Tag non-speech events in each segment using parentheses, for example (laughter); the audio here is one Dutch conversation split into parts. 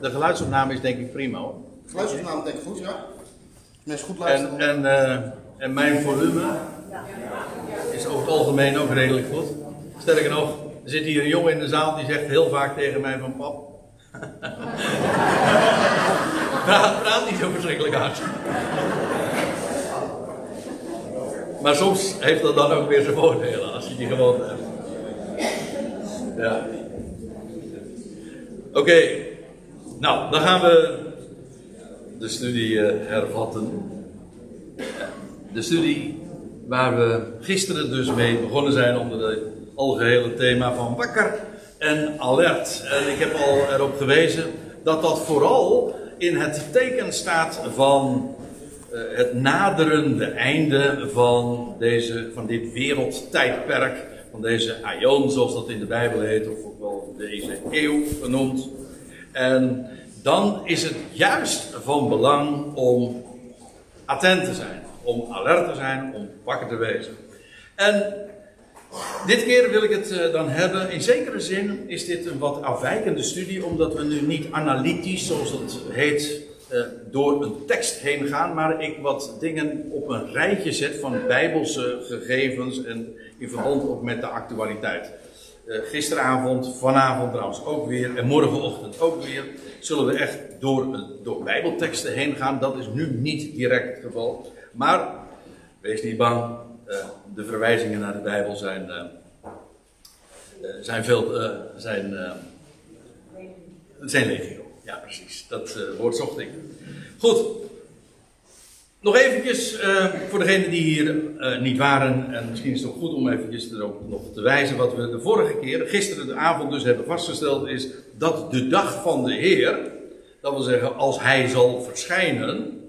De geluidsopname is denk ik prima hoor. Geluidsopname denk ik goed, ja. Mensen goed luisteren. En, en, uh, en mijn volume is over het algemeen ook redelijk goed. Sterker nog, er zit hier een jongen in de zaal die zegt heel vaak tegen mij van pap. (laughs) praat, praat niet zo verschrikkelijk hard. Maar soms heeft dat dan ook weer zijn voordelen als je die gewoon hebt. Ja. Oké, okay. Nou dan gaan we de studie uh, hervatten. De studie waar we gisteren dus mee begonnen zijn onder het algehele thema van wakker en alert. En ik heb al erop gewezen dat dat vooral in het teken staat van uh, het naderende einde van, deze, van dit wereldtijdperk. Van deze aion, zoals dat in de Bijbel heet, of ook wel deze eeuw genoemd. En dan is het juist van belang om attent te zijn, om alert te zijn, om wakker te wezen. En dit keer wil ik het uh, dan hebben. In zekere zin is dit een wat afwijkende studie, omdat we nu niet analytisch, zoals het heet, uh, door een tekst heen gaan, maar ik wat dingen op een rijtje zet van bijbelse gegevens en in verband ook met de actualiteit. Uh, gisteravond, vanavond trouwens ook weer en morgenochtend ook weer, zullen we echt door, door bijbelteksten heen gaan. Dat is nu niet direct het geval. Maar, wees niet bang, uh, de verwijzingen naar de Bijbel zijn, zijn veel, zijn, zijn legio. Ja, precies. Dat woord zocht ik. Goed. Nog eventjes, uh, voor degenen die hier uh, niet waren, en misschien is het ook goed om eventjes erop nog te wijzen, wat we de vorige keer, gisteren de avond dus hebben vastgesteld, is dat de dag van de Heer, dat wil zeggen als Hij zal verschijnen,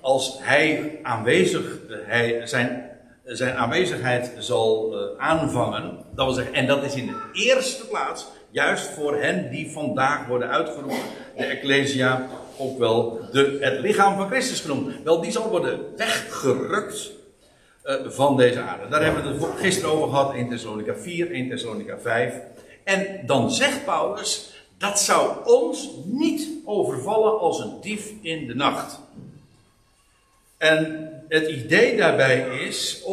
als Hij aanwezig, hij, zijn, zijn aanwezigheid zal uh, aanvangen, dat wil zeggen, en dat is in de eerste plaats, juist voor hen die vandaag worden uitgeroepen, de Ecclesia, ook wel de, het lichaam van Christus genoemd. Wel, die zal worden weggerukt uh, van deze aarde. Daar hebben we het gisteren over gehad, 1 Thessalonica 4, 1 Thessalonica 5. En dan zegt Paulus, dat zou ons niet overvallen als een dief in de nacht. En het idee daarbij is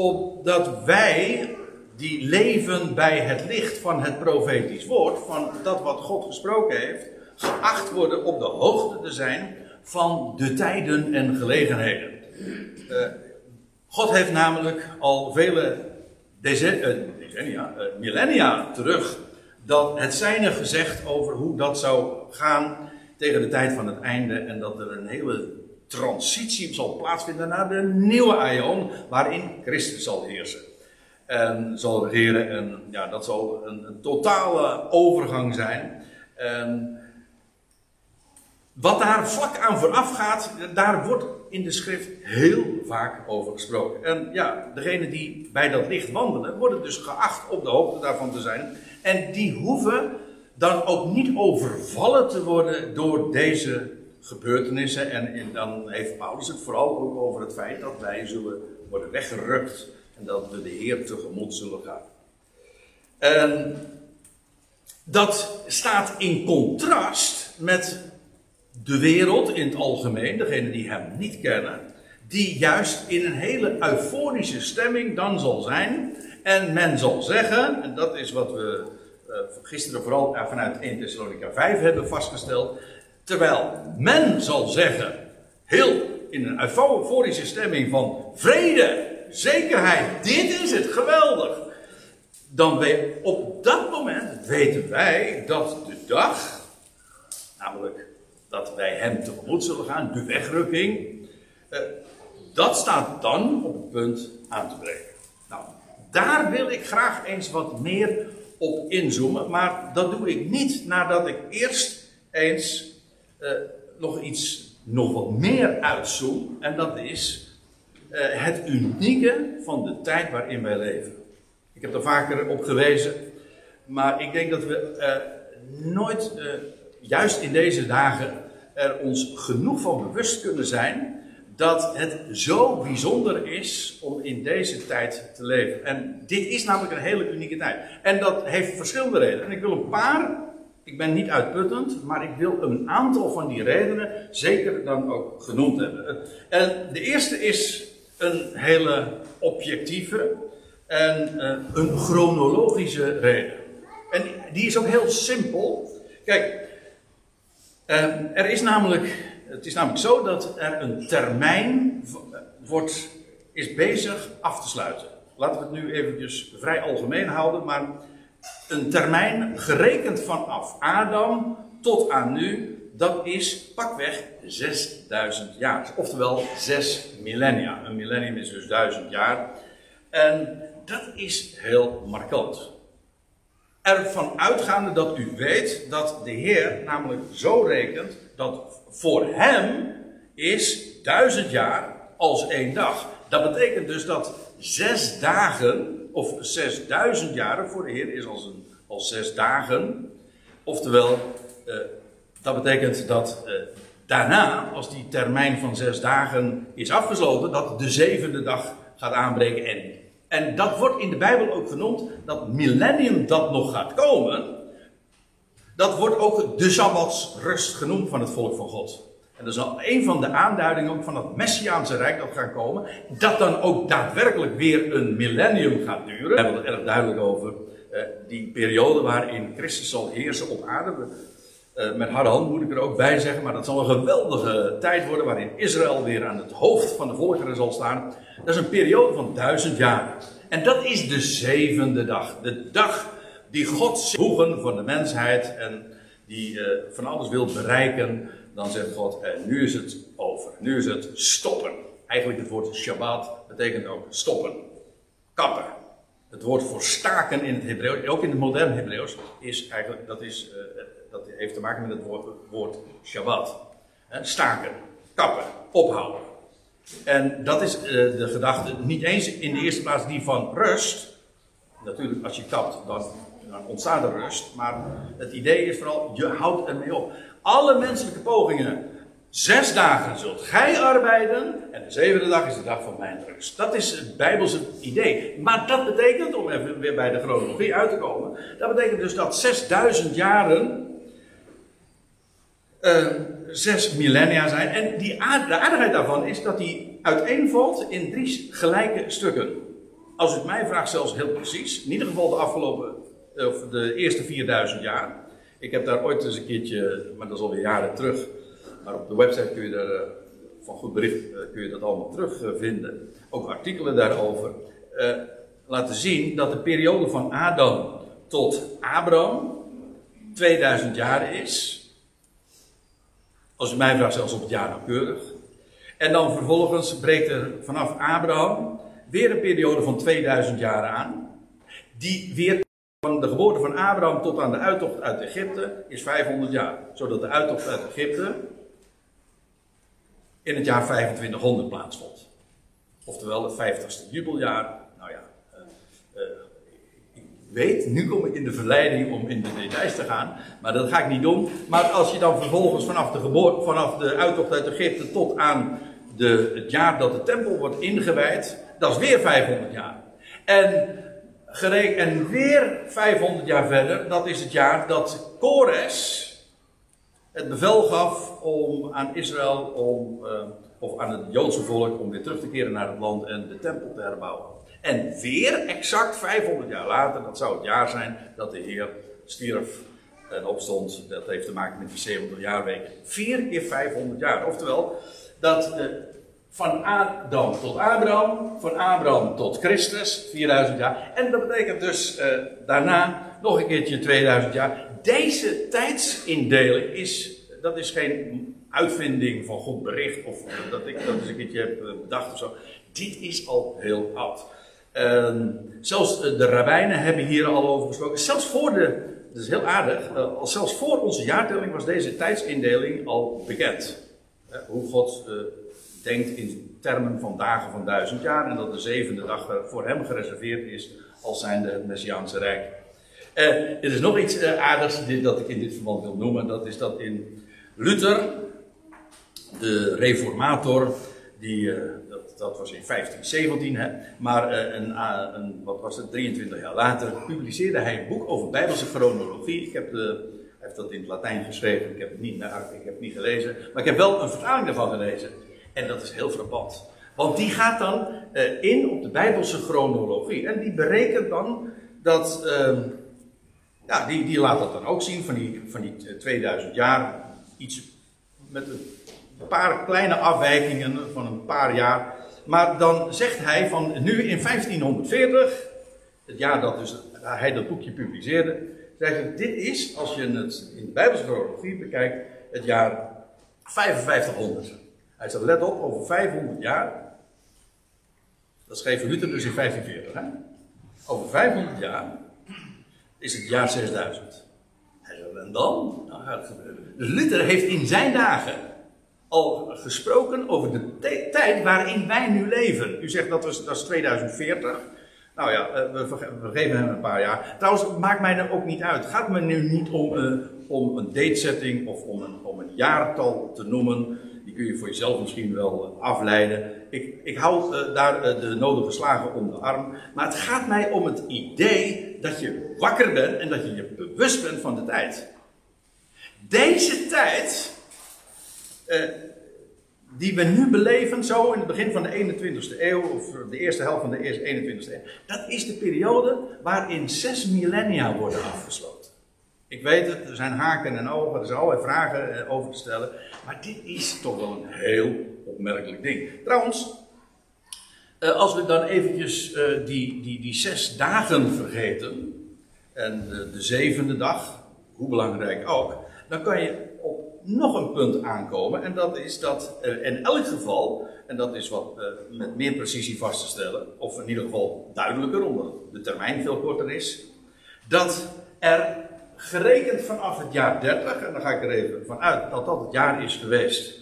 dat wij die leven bij het licht van het profetisch woord, van dat wat God gesproken heeft, geacht worden op de hoogte te zijn van de tijden en gelegenheden. Uh, God heeft namelijk al vele decennia, uh, millennia terug dat het zijne gezegd over hoe dat zou gaan tegen de tijd van het einde en dat er een hele transitie zal plaatsvinden naar de nieuwe aion waarin Christus zal heersen en zal regeren en ja, dat zal een, een totale overgang zijn. En wat daar vlak aan vooraf gaat, daar wordt in de schrift heel vaak over gesproken. En ja, degenen die bij dat licht wandelen, worden dus geacht op de hoogte daarvan te zijn. En die hoeven dan ook niet overvallen te worden door deze gebeurtenissen. En, dan heeft Paulus het vooral ook over het feit dat wij zullen worden weggerukt en dat we de Heer tegemoet zullen gaan. En dat staat in contrast met de wereld in het algemeen, degene die hem niet kennen, die juist in een hele euforische stemming dan zal zijn. En men zal zeggen, en dat is wat we uh, gisteren vooral vanuit 1 Thessalonica 5 hebben vastgesteld. Terwijl men zal zeggen, heel in een euforische stemming van vrede, zekerheid, dit is het, geweldig. Dan we, op dat moment weten wij dat de dag, namelijk dat wij hem tegemoet zullen gaan, de wegrukking. Uh, dat staat dan op het punt aan te breken. Nou, daar wil ik graag eens wat meer op inzoomen, maar dat doe ik niet nadat ik eerst eens uh, nog iets, nog wat meer uitzoom, en dat is uh, het unieke van de tijd waarin wij leven. Ik heb er vaker op gewezen, maar ik denk dat we nooit juist in deze dagen er ons genoeg van bewust kunnen zijn dat het zo bijzonder is om in deze tijd te leven. En dit is namelijk een hele unieke tijd. En dat heeft verschillende redenen. En ik wil een paar Ik ben niet uitputtend, maar ik wil een aantal van die redenen zeker dan ook genoemd hebben. En de eerste is een hele objectieve en eh, een chronologische reden. En die is ook heel simpel. Kijk, er is namelijk, het is namelijk zo dat er een termijn wordt, is bezig af te sluiten. Laten we het nu eventjes vrij algemeen houden, maar een termijn gerekend vanaf Adam tot aan nu, dat is pakweg 6000 jaar. Oftewel 6 millennia. Een millennium is dus 1000 jaar. En dat is heel markant. Ervan uitgaande dat u weet dat de Heer namelijk zo rekent dat voor hem is 1000 jaar als één dag. Dat betekent dus dat zes dagen, of 6000 jaren voor de Heer is als, een, als zes dagen. Oftewel, uh, dat betekent dat uh, daarna, als die termijn van zes dagen is afgesloten, dat de zevende dag gaat aanbreken. En, en dat wordt in de Bijbel ook genoemd, dat millennium dat nog gaat komen. Dat wordt ook de Sabbatsrust genoemd van het volk van God. En dat is al een van de aanduidingen ook van het Messiaanse Rijk dat gaat komen. Dat dan ook daadwerkelijk weer een millennium gaat duren. Daar hebben we het erg duidelijk over. Uh, die periode waarin Christus zal heersen op aarde. Uh, met harde hand moet ik er ook bij zeggen. Maar dat zal een geweldige tijd worden waarin Israël weer aan het hoofd van de volkeren zal staan. Dat is een periode van duizend jaar. En dat is de zevende dag. De dag die God voegen voor de mensheid. En die uh, van alles wil bereiken dan zegt God, en nu is het over. Nu is het stoppen. Eigenlijk het woord Shabbat betekent ook stoppen. Kappen. Het woord voor staken in het Hebreeuws, ook in het moderne Hebreeuws, is eigenlijk, dat, is, uh, dat heeft te maken met het woord Shabbat. staken, kappen, ophouden. En dat is uh, de gedachte, niet eens in de eerste plaats die van rust. Natuurlijk, als je kapt, dan, ontstaat er rust. Maar het idee is vooral, je houdt ermee op alle menselijke pogingen. Zes dagen zult gij arbeiden en de zevende dag is de dag van mijn rust. Dat is het Bijbelse idee. Maar dat betekent, om even weer bij de chronologie uit te komen, dat betekent dus dat 6000 jaren uh, zes millennia zijn. En die de aardigheid daarvan is dat die uiteenvalt in drie gelijke stukken. Als u het mij vraagt, zelfs heel precies. In ieder geval de afgelopen, of de eerste 4000 jaar. Ik heb daar ooit eens een keertje, maar dat is alweer jaren terug, maar op de website kun je daar eh, van goed bericht eh, kun je dat allemaal terugvinden. Ook artikelen daarover. Laten zien dat de periode van Adam tot Abraham 2000 jaar is. Als u mij vraagt, zelfs op het jaar nauwkeurig. En dan vervolgens breekt er vanaf Abraham weer een periode van 2000 jaar aan. Die weer van de geboorte van Abraham tot aan de uittocht uit Egypte is 500 jaar. Zodat de uittocht uit Egypte in het jaar 2500 plaatsvond. Oftewel het 50ste jubeljaar. Nou ja, uh, ik weet, nu kom ik in de verleiding om in de details te gaan. Maar dat ga ik niet doen. Maar als je dan vervolgens vanaf de, geboorte, vanaf de uittocht uit Egypte tot aan de, het jaar dat de tempel wordt ingewijd. Dat is weer 500 jaar. En en weer 500 jaar verder, dat is het jaar dat Kores het bevel gaf om aan Israël, om, uh, of aan het Joodse volk, om weer terug te keren naar het land en de tempel te herbouwen. En weer exact 500 jaar later, dat zou het jaar zijn dat de Heer stierf en opstond. Dat heeft te maken met die 70 jaarweken. Vier keer 500 jaar. Oftewel, dat van Adam tot Abraham, van Abraham tot Christus, 4000 jaar. En dat betekent dus uh, daarna nog een keertje 2000 jaar. Deze tijdsindeling is, dat is geen uitvinding van goed bericht of dat ik dat eens een keertje heb eh, bedacht of zo. Dit is al heel oud. Uh, zelfs de rabbijnen hebben hier al over gesproken. Zelfs voor de, dat is heel aardig, uh, zelfs voor onze jaartelling was deze tijdsindeling al bekend. hoe God denkt in termen van dagen van duizend jaar en dat de zevende dag voor hem gereserveerd is als zijnde het Messiaanse Rijk. Er is nog iets aardigs dat ik in dit verband wil noemen. Dat is dat in Luther, de reformator, die, dat, was in 1517, hè, maar een, een, wat was het, 23 jaar later, publiceerde hij een boek over Bijbelse chronologie. Ik heb de, heeft dat in het Latijn geschreven. Ik heb het niet, ik heb het niet gelezen. Maar ik heb wel een vertaling daarvan gelezen. En dat is heel frappant. Want die gaat dan in op de Bijbelse chronologie. En die berekent dan dat. Uh, ja, die, die laat dat dan ook zien van die, van die 2000 jaar. Iets met een paar kleine afwijkingen van een paar jaar. Maar dan zegt hij van nu in 1540, het jaar dat dus hij dat boekje publiceerde, zegt hij, dit is, als je het in de Bijbelse chronologie bekijkt, het jaar 5500. Hij zegt, let op, over 500 jaar dat schreef Luther dus in 1540. Hè? Over 500 jaar is het jaar 6000. En dan? Nou gaat het gebeuren. Dus Luther heeft in zijn dagen al gesproken over de tijd waarin wij nu leven. U zegt dat is, dat is 2040. Nou ja, eh, we, geven hem een paar jaar. Trouwens, maakt mij er ook niet uit. Het gaat me nu niet om, uh, om een datesetting of om een, om een jaartal te noemen. Die kun je voor jezelf misschien wel afleiden. Ik, ik hou uh, daar de nodige slagen om de arm. Maar het gaat mij om het idee dat je wakker bent en dat je je bewust bent van de tijd. Deze tijd, uh, die we nu beleven, zo in het begin van de 21ste eeuw, of de eerste helft van de eerste 21ste eeuw, dat is de periode waarin zes millennia worden afgesloten. Ik weet het, er zijn haken en ogen, er zijn allerlei vragen over te stellen. Maar dit is toch wel een heel opmerkelijk ding. Trouwens, eh, als we dan eventjes die, die, die zes dagen vergeten, en de, de, zevende dag, hoe belangrijk ook, dan kan je nog een punt aankomen. En dat is dat uh, in elk geval, en dat is wat met meer precisie vast te stellen, of in ieder geval duidelijker, omdat de termijn veel korter is, dat er gerekend vanaf het jaar 30, en dan ga ik er even vanuit dat dat het jaar is geweest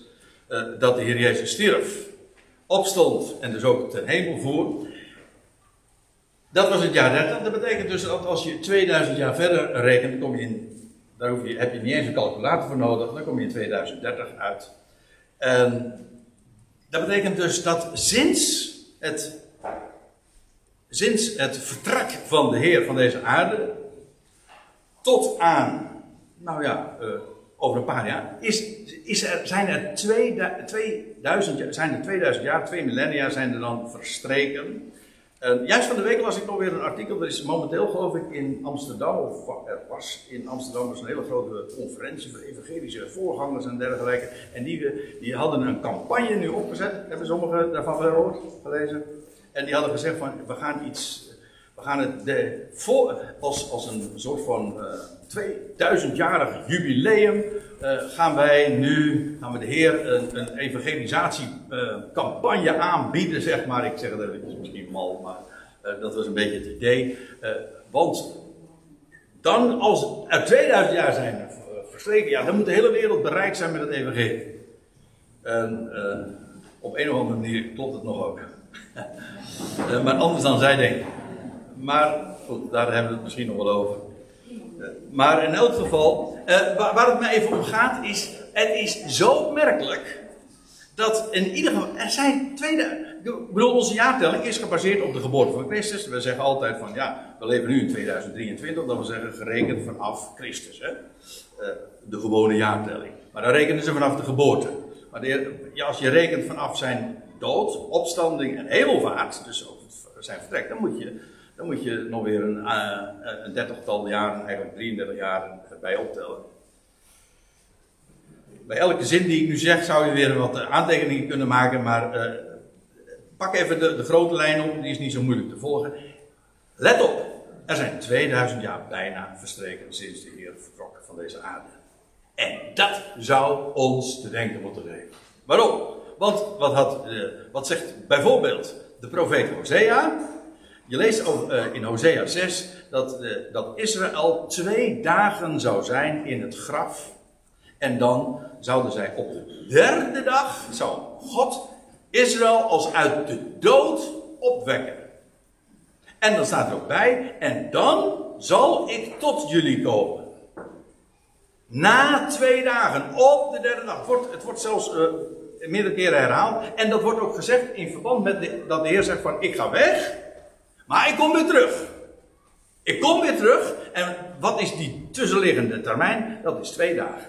uh, dat de Heer Jezus stierf, opstond en dus ook ten hemel voer. Dat was het jaar 30. Dat betekent dus dat als je 2000 jaar verder rekent, kom je in, daar hoef je, heb je niet eens een calculator voor nodig, dan kom je in 2030 uit. En dat betekent dus dat sinds het, sinds het vertrek van de Heer van deze aarde, tot aan, nou ja, uh, over een paar jaar, is, is er, zijn er 2000, zijn er 2000 jaar, twee millennia zijn er dan verstreken. Uh, juist van de week las ik nog weer een artikel, er is momenteel geloof ik in Amsterdam, of er was in Amsterdam dus een hele grote conferentie voor evangelische voorgangers en dergelijke. En die, die hadden een campagne nu opgezet, hebben sommigen daarvan gehoord, gelezen. En die hadden gezegd van, we gaan iets we gaan het de, voor, als, als een soort van uh, eh, 2000-jarig jubileum. Uh, gaan wij nu, gaan we de Heer een, een evangelisatiecampagne uh, aanbieden, zeg maar. Ik zeg het even, misschien mal, maar dat was een beetje het idee. want dan, als er 2000 jaar zijn verstreken, ja, dan moet de hele wereld bereikt zijn met het evangelie. En op een of andere manier klopt het nog ook. (laughs) maar anders dan zij denken. Maar goed, daar hebben we het misschien nog wel over. Eh, maar in elk geval, uh, waar, waar, het mij even om gaat, is: het is zo opmerkelijk dat in ieder geval, er zijn tweede. Ik bedoel, onze jaartelling is gebaseerd op de geboorte van Christus. We zeggen altijd van ja, we leven nu in 2023, dat we zeggen gerekend vanaf Christus. Hè? Uh, de gewone jaartelling. Maar dan rekenen ze vanaf de geboorte. Maar de, ja, als je rekent vanaf zijn dood, opstanding en hemelvaart, dus zijn vertrek, dan moet je dan moet je nog weer een, uh, een dertigtal jaren, eigenlijk 33 jaar bij optellen. Bij elke zin die ik nu zeg zou je weer wat aantekeningen kunnen maken, maar pak even de, de grote lijn op, die is niet zo moeilijk te volgen. Let op, er zijn 2000 jaar bijna verstreken sinds de Heer vertrok van deze aarde. En dat zou ons te denken moeten geven. Waarom? Want wat, had, wat zegt bijvoorbeeld de profeet Hosea? Je leest uh, in Hosea 6 dat, uh, dat Israël twee dagen zou zijn in het graf. En dan zouden zij op de derde dag, zou God Israël als uit de dood opwekken. En dan staat er ook bij, en dan zal ik tot jullie komen. Na twee dagen, op de derde dag. Het wordt, het wordt zelfs uh, meerdere keren herhaald. En dat wordt ook gezegd in verband met dat de Heer zegt van ik ga weg. Maar ik kom weer terug. Ik kom weer terug. En wat is die tussenliggende termijn? Dat is twee dagen.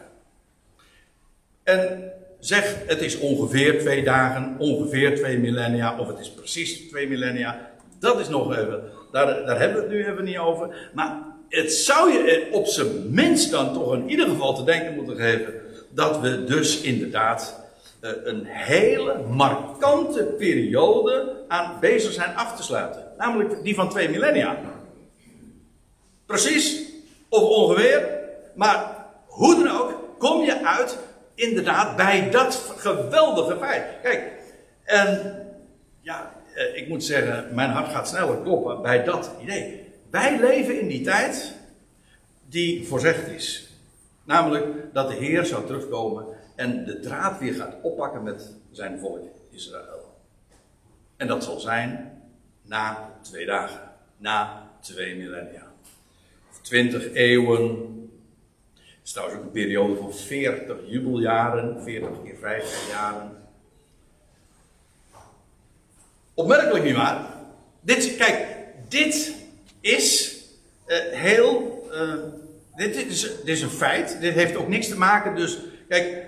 En zeg, het is ongeveer twee dagen, ongeveer twee millennia, of het is precies twee millennia. Dat is nog even, daar, daar hebben we het nu even niet over. Maar het zou je op zijn minst dan toch in ieder geval te denken moeten geven dat we dus inderdaad eh, een hele markante periode aan bezig zijn af te sluiten. Namelijk die van twee millennia. Precies, of ongeveer. Maar hoe dan ook, kom je uit inderdaad bij dat geweldige feit. Kijk, en ja, eh, ik moet zeggen, mijn hart gaat sneller kloppen bij dat idee. Wij leven in die tijd die voorzegd is. Namelijk dat de Heer zou terugkomen en de draad weer gaat oppakken met zijn volk Israël. En dat zal zijn na twee dagen, na twee millennia. Twintig eeuwen. Het is trouwens ook een periode van 40 jubeljaren, 40 keer 50 jaren. Opmerkelijk niet waar? Dit, kijk, dit is uh, heel. Uh, dit, is, dit is een feit. Dit heeft ook niks te maken. Dus, kijk,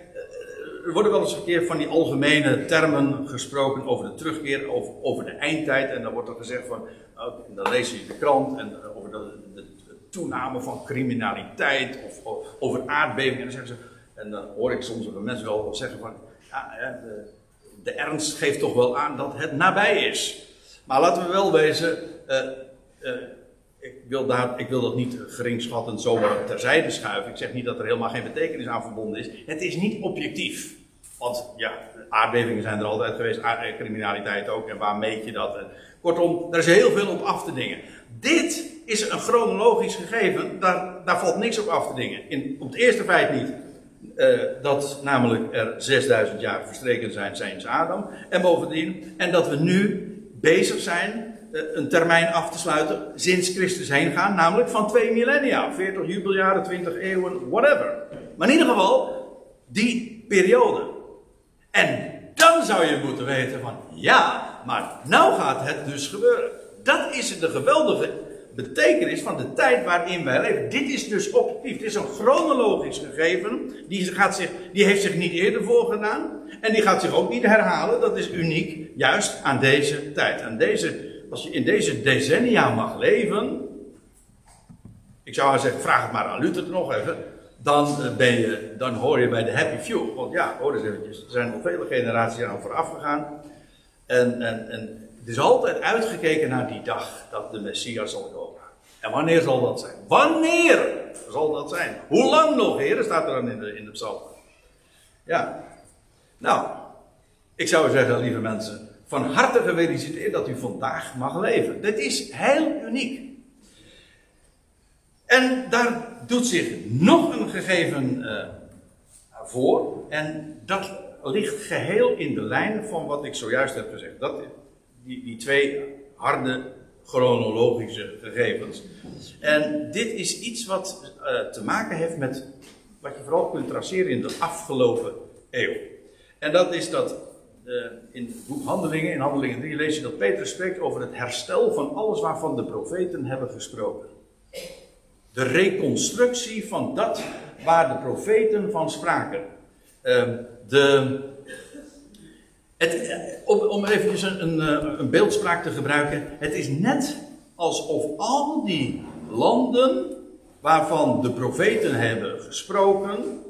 er worden wel eens een keer van die algemene termen gesproken over de terugkeer, over, over de eindtijd. En dan wordt er gezegd van, oh, dan lees je de krant en eh, over de, de, toename van criminaliteit of, over aardbevingen. En dan, zeggen ze, en dan hoor ik soms ook mensen wel zeggen van, ja, de, de, ernst geeft toch wel aan dat het nabij is. Maar laten we wel wezen, uh, uh, ik wil, daar, ik wil dat niet geringschattend zomaar terzijde schuiven. Ik zeg niet dat er helemaal geen betekenis aan verbonden is. Het is niet objectief. Want ja, aardbevingen zijn er altijd geweest, criminaliteit ook. En waar meet je dat? Kortom, er is heel veel op af te dingen. Dit is een chronologisch gegeven, daar, daar valt niks op af te dingen. In, op het eerste feit niet. Uh, dat namelijk er 6000 jaar verstreken zijn sinds Adam. En bovendien, en dat we nu bezig zijn een termijn af te sluiten sinds Christus heen gaan, namelijk van twee millennia, 40 jubeljaren, 20 eeuwen, whatever. Maar in ieder geval, die periode. En dan zou je moeten weten van, ja, maar nou gaat het dus gebeuren. Dat is de geweldige betekenis van de tijd waarin wij leven. Dit is dus objectief. Dit is een chronologisch gegeven. Die, gaat zich, die heeft zich niet eerder voorgedaan. En die gaat zich ook niet herhalen. Dat is uniek, juist aan deze tijd. Aan deze, als je in deze decennia mag leven. Ik zou zeggen, vraag het maar aan Luther nog even dan, eh, ben je, dan hoor je bij de happy few. Want ja, hoor eens eventjes, er zijn al vele generaties aan vooraf gegaan. En, en, en het is altijd uitgekeken naar die dag dat de Messias zal komen. En wanneer zal dat zijn? Wanneer zal dat zijn? Hoe lang nog, heren, staat er dan in de, in de psalm. Ja. Nou, ik zou zeggen, lieve mensen, van harte gefeliciteerd dat u vandaag mag leven. Dit is heel uniek. En daar doet zich nog een gegeven uh, voor. En dat ligt geheel in de lijn van wat ik zojuist heb gezegd. Dat, die, die twee harde chronologische gegevens. En dit is iets wat uh, te maken heeft met wat je vooral kunt traceren in de afgelopen eeuw. En dat is dat in het boek Handelingen, in Handelingen 3, lees je dat Petrus spreekt over het herstel van alles waarvan de profeten hebben gesproken. De reconstructie van dat waar de profeten van spraken. Uh, de, het, om, om even een, een, eh, een beeldspraak te gebruiken. Het is net alsof al die landen waarvan de profeten hebben gesproken.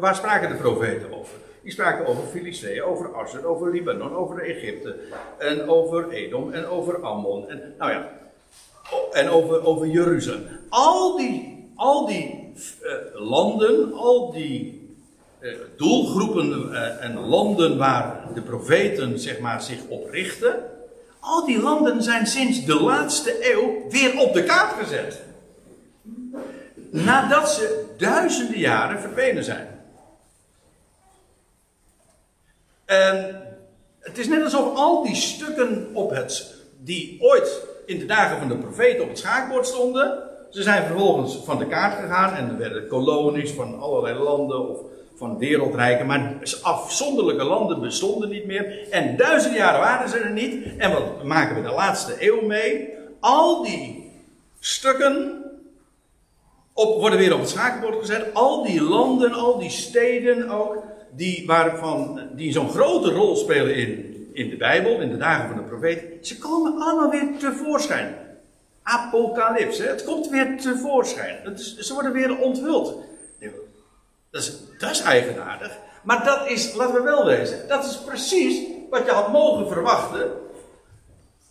Waar spraken de profeten over? Die spraken over Filistee, over Asser, over Libanon, over Egypte. En over Edom en over Ammon. En, nou ja, en over, over Jeruzalem. Al die, al die uh, landen, al die uh, doelgroepen uh, en landen waar de profeten zeg maar, zich op richten. Al die landen zijn sinds de laatste eeuw weer op de kaart gezet. Nadat ze duizenden jaren verdwenen zijn. En het is net alsof al die stukken op het, die ooit in de dagen van de profeten op het schaakbord stonden. Ze zijn vervolgens van de kaart gegaan en er werden kolonies van allerlei landen of van wereldrijken, maar afzonderlijke landen bestonden niet meer. En duizend jaren waren ze er niet. En wat maken we de laatste eeuw mee? Al die stukken op, worden weer op het schaakbord gezet. Al die landen, al die steden ook, die, waarvan, die zo'n grote rol spelen in, in de Bijbel, in de dagen van de profeet, ze komen allemaal weer tevoorschijn. Apocalyps, het komt weer tevoorschijn. Het is, ze worden weer onthuld. Dat is, dat is eigenaardig. Maar dat is, laten we wel wezen, dat is precies wat je had mogen verwachten.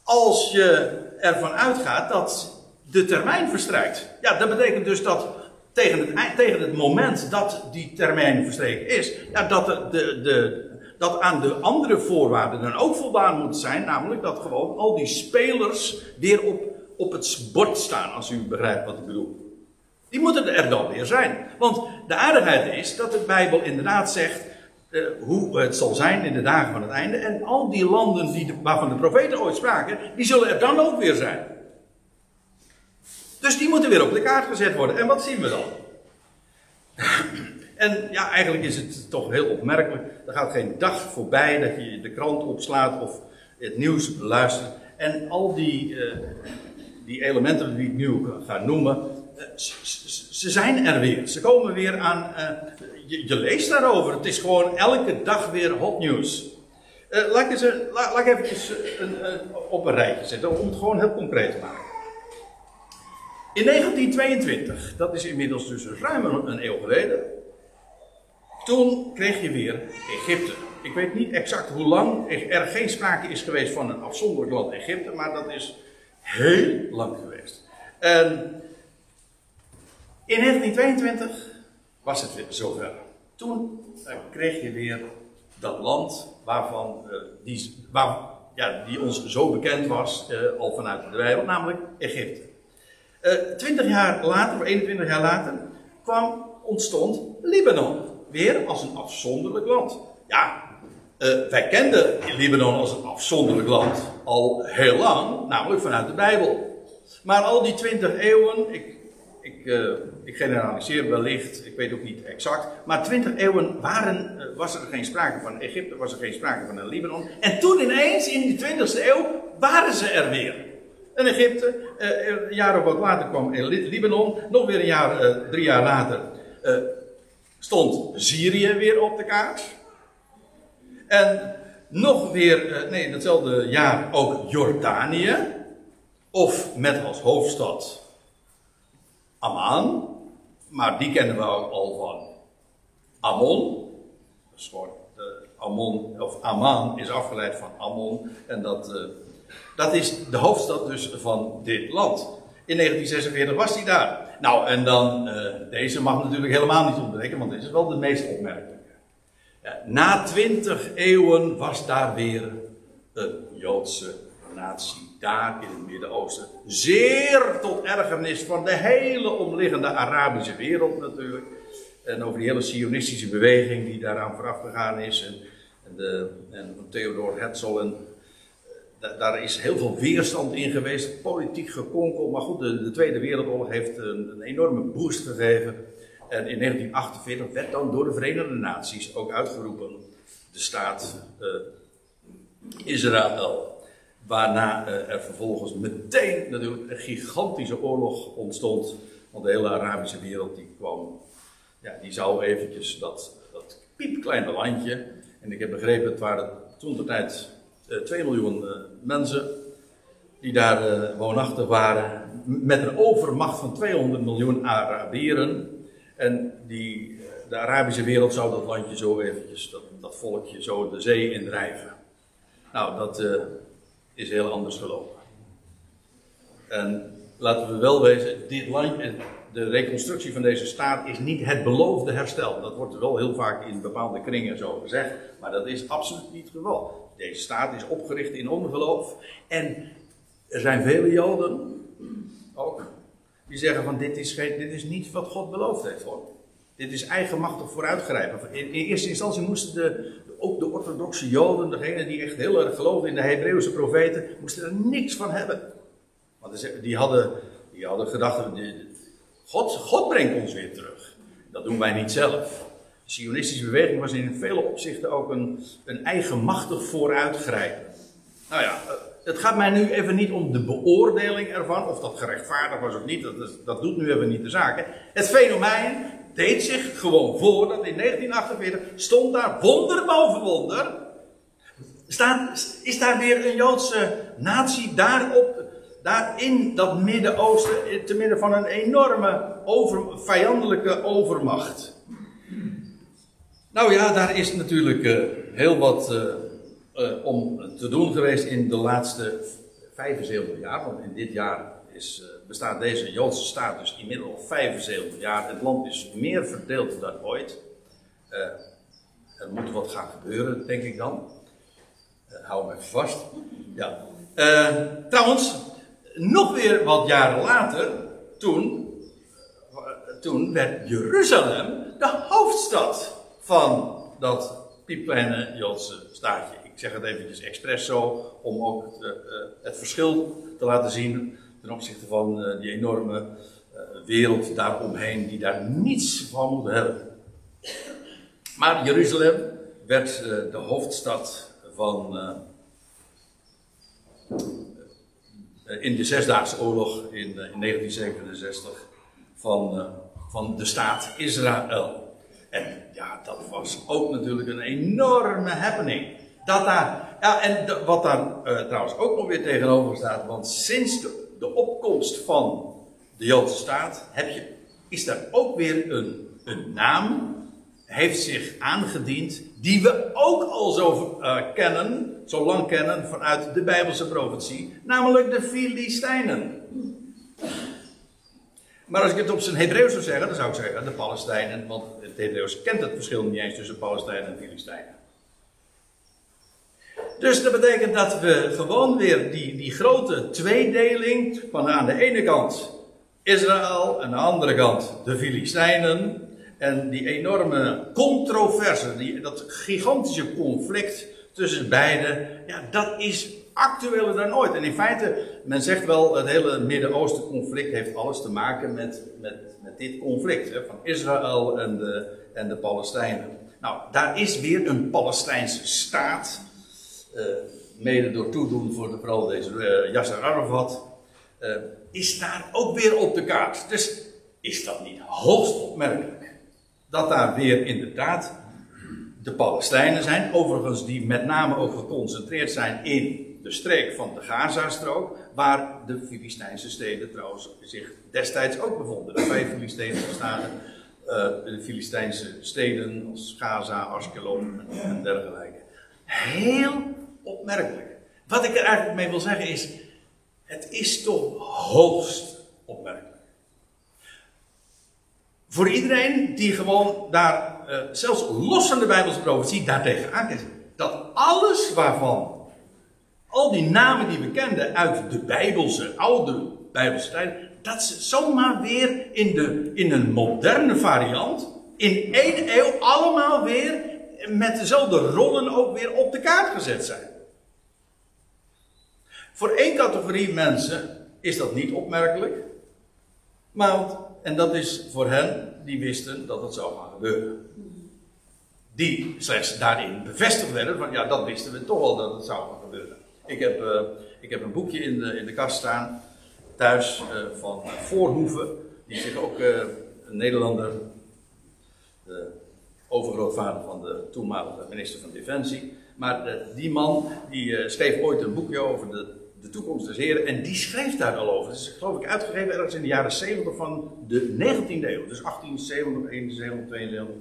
Als je ervan uitgaat dat de termijn verstrijkt. Ja, dat betekent dus dat tegen het, tegen het moment dat die termijn verstreken is, ja, dat, de, de, dat aan de andere voorwaarden dan ook voldaan moet zijn. Namelijk dat gewoon al die spelers weer op, op het bord staan, als u begrijpt wat ik bedoel. Die moeten er dan weer zijn. Want de aardigheid is dat de Bijbel inderdaad zegt uh, hoe het zal zijn in de dagen van het einde. En al die landen die waarvan de profeten ooit spraken, die zullen er dan ook weer zijn. Dus die moeten weer op de kaart gezet worden. En wat zien we dan? En ja, eigenlijk is het toch heel opmerkelijk. Er gaat geen dag voorbij dat je de krant opslaat of het nieuws luistert. En al die, uh, die elementen die ik nu ga noemen, uh, ze zijn er weer. Ze komen weer aan. Uh, je, leest daarover. Het is gewoon elke dag weer hot news. laat, ik eens, laat, laat ik even een, op een rijtje zetten om het gewoon heel concreet te maken. In 1922, dat is inmiddels dus ruim een eeuw geleden, toen kreeg je weer Egypte. Ik weet niet exact hoe lang er geen sprake is geweest van een afzonderlijk land Egypte, maar dat is heel lang geweest. En in 1922 was het weer zover. Toen uh, kreeg je weer dat land waarvan, uh, die, waar, ja, die ons zo bekend was, uh, al vanuit de Bijbel, namelijk Egypte. Twintig jaar later, of 21 jaar later, kwam, ontstond Libanon. Weer als een afzonderlijk land. Ja, uh, wij kenden Libanon als een afzonderlijk land al heel lang, namelijk vanuit de Bijbel. Maar al die twintig eeuwen, ik, ik, uh, ik generaliseer wellicht, ik weet ook niet exact, maar twintig eeuwen waren, was er geen sprake van Egypte, was er geen sprake van Libanon. En toen ineens, in die twintigste eeuw, waren ze er weer. En Egypte, een jaar of wat later kwam Libanon, nog weer een jaar, drie jaar later stond Syrië weer op de kaart. En nog weer, nee, datzelfde jaar ook Jordanië. Of met als hoofdstad Amman. Maar die kennen we al van Ammon. Is gewoon, Ammon, of Amman is afgeleid van Ammon. En dat, dat is de hoofdstad dus van dit land. In 1946 was hij daar. Nou, en dan, uh, deze mag natuurlijk helemaal niet ontbreken, want dit is wel de meest opmerkelijke. Ja, na twintig eeuwen was daar weer een Joodse natie, daar in het Midden-Oosten. Zeer tot ergernis van de hele omliggende Arabische wereld natuurlijk. En over die hele sionistische beweging die daaraan vooraf gegaan is. En, en, de, en Theodor Herzl en daar is heel veel weerstand in geweest, politiek gekonkel. Maar goed, de, de Tweede Wereldoorlog heeft een, een, enorme boost gegeven. En in 1948 werd dan door de Verenigde Naties ook uitgeroepen de staat uh, Israël. Waarna uh, er vervolgens meteen natuurlijk een gigantische oorlog ontstond. Want de hele Arabische wereld die kwam, ja, die zou eventjes dat, dat piepkleine landje. En ik heb begrepen, het waren toen de tijd 2 eh, miljoen eh, mensen die daar eh, woonachtig waren, met een overmacht van 200 miljoen Arabieren. En die, de Arabische wereld zou dat landje zo eventjes, dat, dat volkje zo de zee indrijven. Nou, dat is heel anders gelopen. En laten we wel wezen, dit landje, de reconstructie van deze staat is niet het beloofde herstel. Dat wordt wel heel vaak in bepaalde kringen zo gezegd, maar dat is absoluut niet het geval. Deze staat is opgericht in ongeloof. En er zijn vele Joden ook. Die zeggen van dit is, geen, dit is niet wat God beloofd heeft hoor. Dit is eigenmachtig vooruitgrijpen. In, in eerste instantie moesten de, ook de orthodoxe Joden, degenen die echt heel erg geloven in de Hebreeuwse profeten, moesten er niks van hebben. Want die hadden, die hadden gedacht, God, God brengt ons weer terug. Dat doen wij niet zelf. Sionistische beweging was in vele opzichten ook een, een eigenmachtig vooruitgrijpen. Nou ja, het gaat mij nu even niet om de beoordeling ervan, of dat gerechtvaardigd was of niet, dat, dat doet nu even niet de zaken. Het fenomeen deed zich gewoon voor dat in 1948 stond daar wonder boven wonder. Staat, is daar weer een Joodse natie daarop, daar in dat Midden-Oosten, eh, te midden van een enorme over, vijandelijke overmacht? Nou ja, daar is natuurlijk eh, heel wat eh, om te doen geweest in de laatste 75 jaar. Want in dit jaar is, bestaat deze Joodse staat dus inmiddels al 75 jaar. Het land is meer verdeeld dan ooit. Er moet wat gaan gebeuren, denk ik dan. Hou me vast. Ja. Trouwens, nog weer wat jaren later, toen toen werd Jeruzalem de hoofdstad van dat piepkleine Joodse staatje. Ik zeg het eventjes expres zo, om ook eh, eh, het verschil te laten zien ten opzichte van eh, die enorme eh, wereld daaromheen, die daar niets van moet hebben. Maar Jeruzalem werd eh, de hoofdstad van. eh, eh, in de Zesdaagse Oorlog in, eh, in 1967 van, eh, van de staat Israël. En ja, dat was ook natuurlijk een enorme happening. Dat daar, ja, en wat daar eh, trouwens ook nog weer tegenover staat, want sinds de, de opkomst van de Joodse staat heb je, is daar ook weer een, een naam, heeft zich aangediend, die we ook al zo eh, kennen, zo lang kennen vanuit de Bijbelse profetie, namelijk de Filistijnen. Maar als ik het op zijn Hebreeuws zou zeggen, dan zou ik zeggen de Palestijnen, want het Hebreeuws kent het verschil niet eens tussen Palestijnen en Filistijnen. Dus dat betekent dat we gewoon weer die, die grote tweedeling van aan de ene kant Israël en aan de andere kant de Filistijnen en die enorme controverse, die, dat gigantische conflict tussen beiden, ja, dat is actueler dan ooit. En in feite, men zegt wel, het hele Midden-Oosten conflict heeft alles te maken met, met, met dit conflict hè, van Israël en de, en de Palestijnen. Nou, daar is weer een Palestijnse staat, eh, mede door toedoen voor de, vooral deze eh, Yasser Arafat, eh, is daar ook weer op de kaart. Dus is dat niet hoogst opmerkelijk? Dat daar weer inderdaad de Palestijnen zijn, overigens die met name ook geconcentreerd zijn in de streek van de Gazastrook, waar de Filistijnse steden trouwens zich destijds ook bevonden. De vijf Filistijnse eh, de Filistijnse steden als Gaza, Askelon en dergelijke. Heel opmerkelijk. Wat ik er eigenlijk mee wil zeggen is, het is toch hoogst opmerkelijk. Voor iedereen die gewoon daar, eh, zelfs los van de Bijbelse profetie, daartegen aankijkt. Dat alles waarvan, al die namen die we kenden uit de Bijbelse, oude Bijbelse tijd, dat ze zomaar weer in, de, in een moderne variant, in één eeuw, allemaal weer met dezelfde rollen ook weer op de kaart gezet zijn. Voor één categorie mensen is dat niet opmerkelijk. Maar, en dat is voor hen die wisten dat het zou gaan gebeuren. Die slechts daarin bevestigd werden van ja, dat wisten we toch al dat het zou gaan gebeuren. Ik heb, eh, ik heb een boekje in de, in de kast staan, thuis, eh, van Voorhoeven. Die zich ook eh, een Nederlander, de overgrootvader van de toenmalige minister van Defensie. Maar die man die schreef ooit een boekje over de, de toekomst des heren. En die schreef daar al over. Het is geloof ik uitgegeven ergens in de jaren 70 van de 19e eeuw. Dus 1870, 71, 72.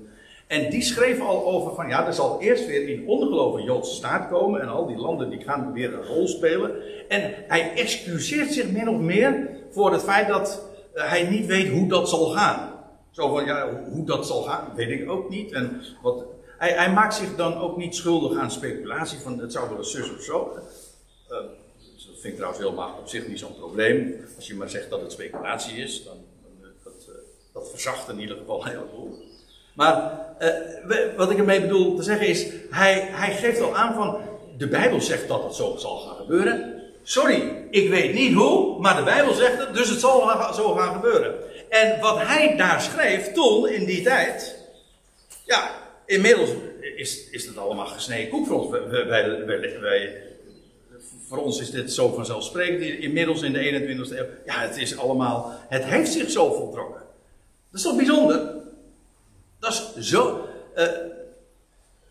En die schreef al over van ja, er zal eerst weer in ongeloof een Joodse staat komen. En al die landen die gaan weer een rol spelen. En hij excuseert zich min of meer voor het feit dat eh, hij niet weet hoe dat zal gaan. Zo van, ja, hoe- dat zal gaan, weet ik ook niet. En wat, hij, hij maakt zich dan ook niet schuldig aan speculatie van het zou wel eens zus of zo. Eh, dat vind ik trouwens helemaal op zich niet zo'n probleem. Als je maar zegt dat het speculatie is, dan, dan eh, dat, eh, dat verzacht in ieder geval heel veel. Maar eh, wat ik ermee bedoel te zeggen is, hij, hij geeft al aan van, de Bijbel zegt dat het zo zal gaan gebeuren. Sorry, ik weet niet hoe, maar de Bijbel zegt het, dus het zal zo gaan gebeuren. En wat hij daar schreef toen, in die tijd, ja, inmiddels is, is het allemaal gesneden koek voor ons. Wij voor ons is dit zo vanzelfsprekend, inmiddels in de 21ste eeuw. Ja, het is allemaal, het heeft zich zo voltrokken. Dat is toch bijzonder? Dat is zo. Uh,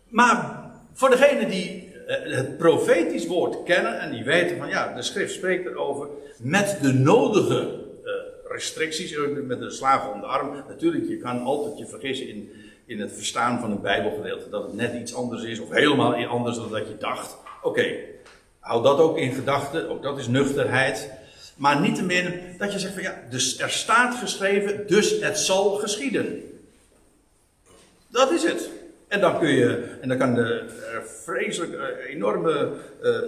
maar voor degenen die uh, het profetisch woord kennen en die weten van ja, de schrift spreekt erover met de nodige uh, restricties, met de slaven om de arm. Natuurlijk, je kan altijd je vergissen in, in het verstaan van een Bijbelgedeelte, dat het net iets anders is of helemaal anders dan dat je dacht. Oké, Hou dat ook in gedachten, ook dat is nuchterheid. Maar niettemin dat je zegt van ja, dus er staat geschreven, dus het zal geschieden. Dat is het. En dan kun je, en dan kan de vreselijk uh, enorme uh,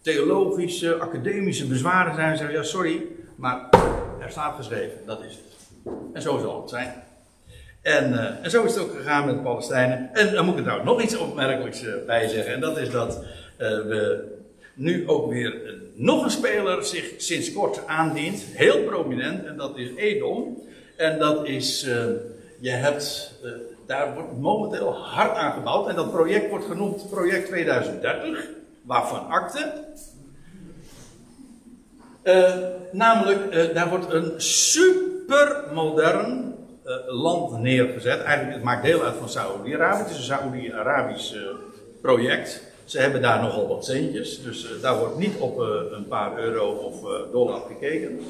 theologische, academische bezwaren zijn. En zeggen, ja sorry, maar er staat geschreven, dat is het. En zo zal het zijn. En, uh, en zo is het ook gegaan met de Palestijnen. En dan moet ik er nou nog iets opmerkelijks bij zeggen. En dat is dat we nu ook weer eh, nog een speler zich sinds kort aandient. Heel prominent. En dat is Edom. En dat is, uh, je hebt, uh, daar wordt momenteel hard aan gebouwd. En dat project wordt genoemd Project 2030. Waarvan akte. Uh, namelijk, daar wordt een supermodern land neergezet. Eigenlijk, het maakt deel uit van Saoedi-Arabië. Het is een Saoedi-Arabisch project. Ze hebben daar nogal wat centjes, dus uh, daar wordt niet op uh, een paar euro of uh, dollar gekeken.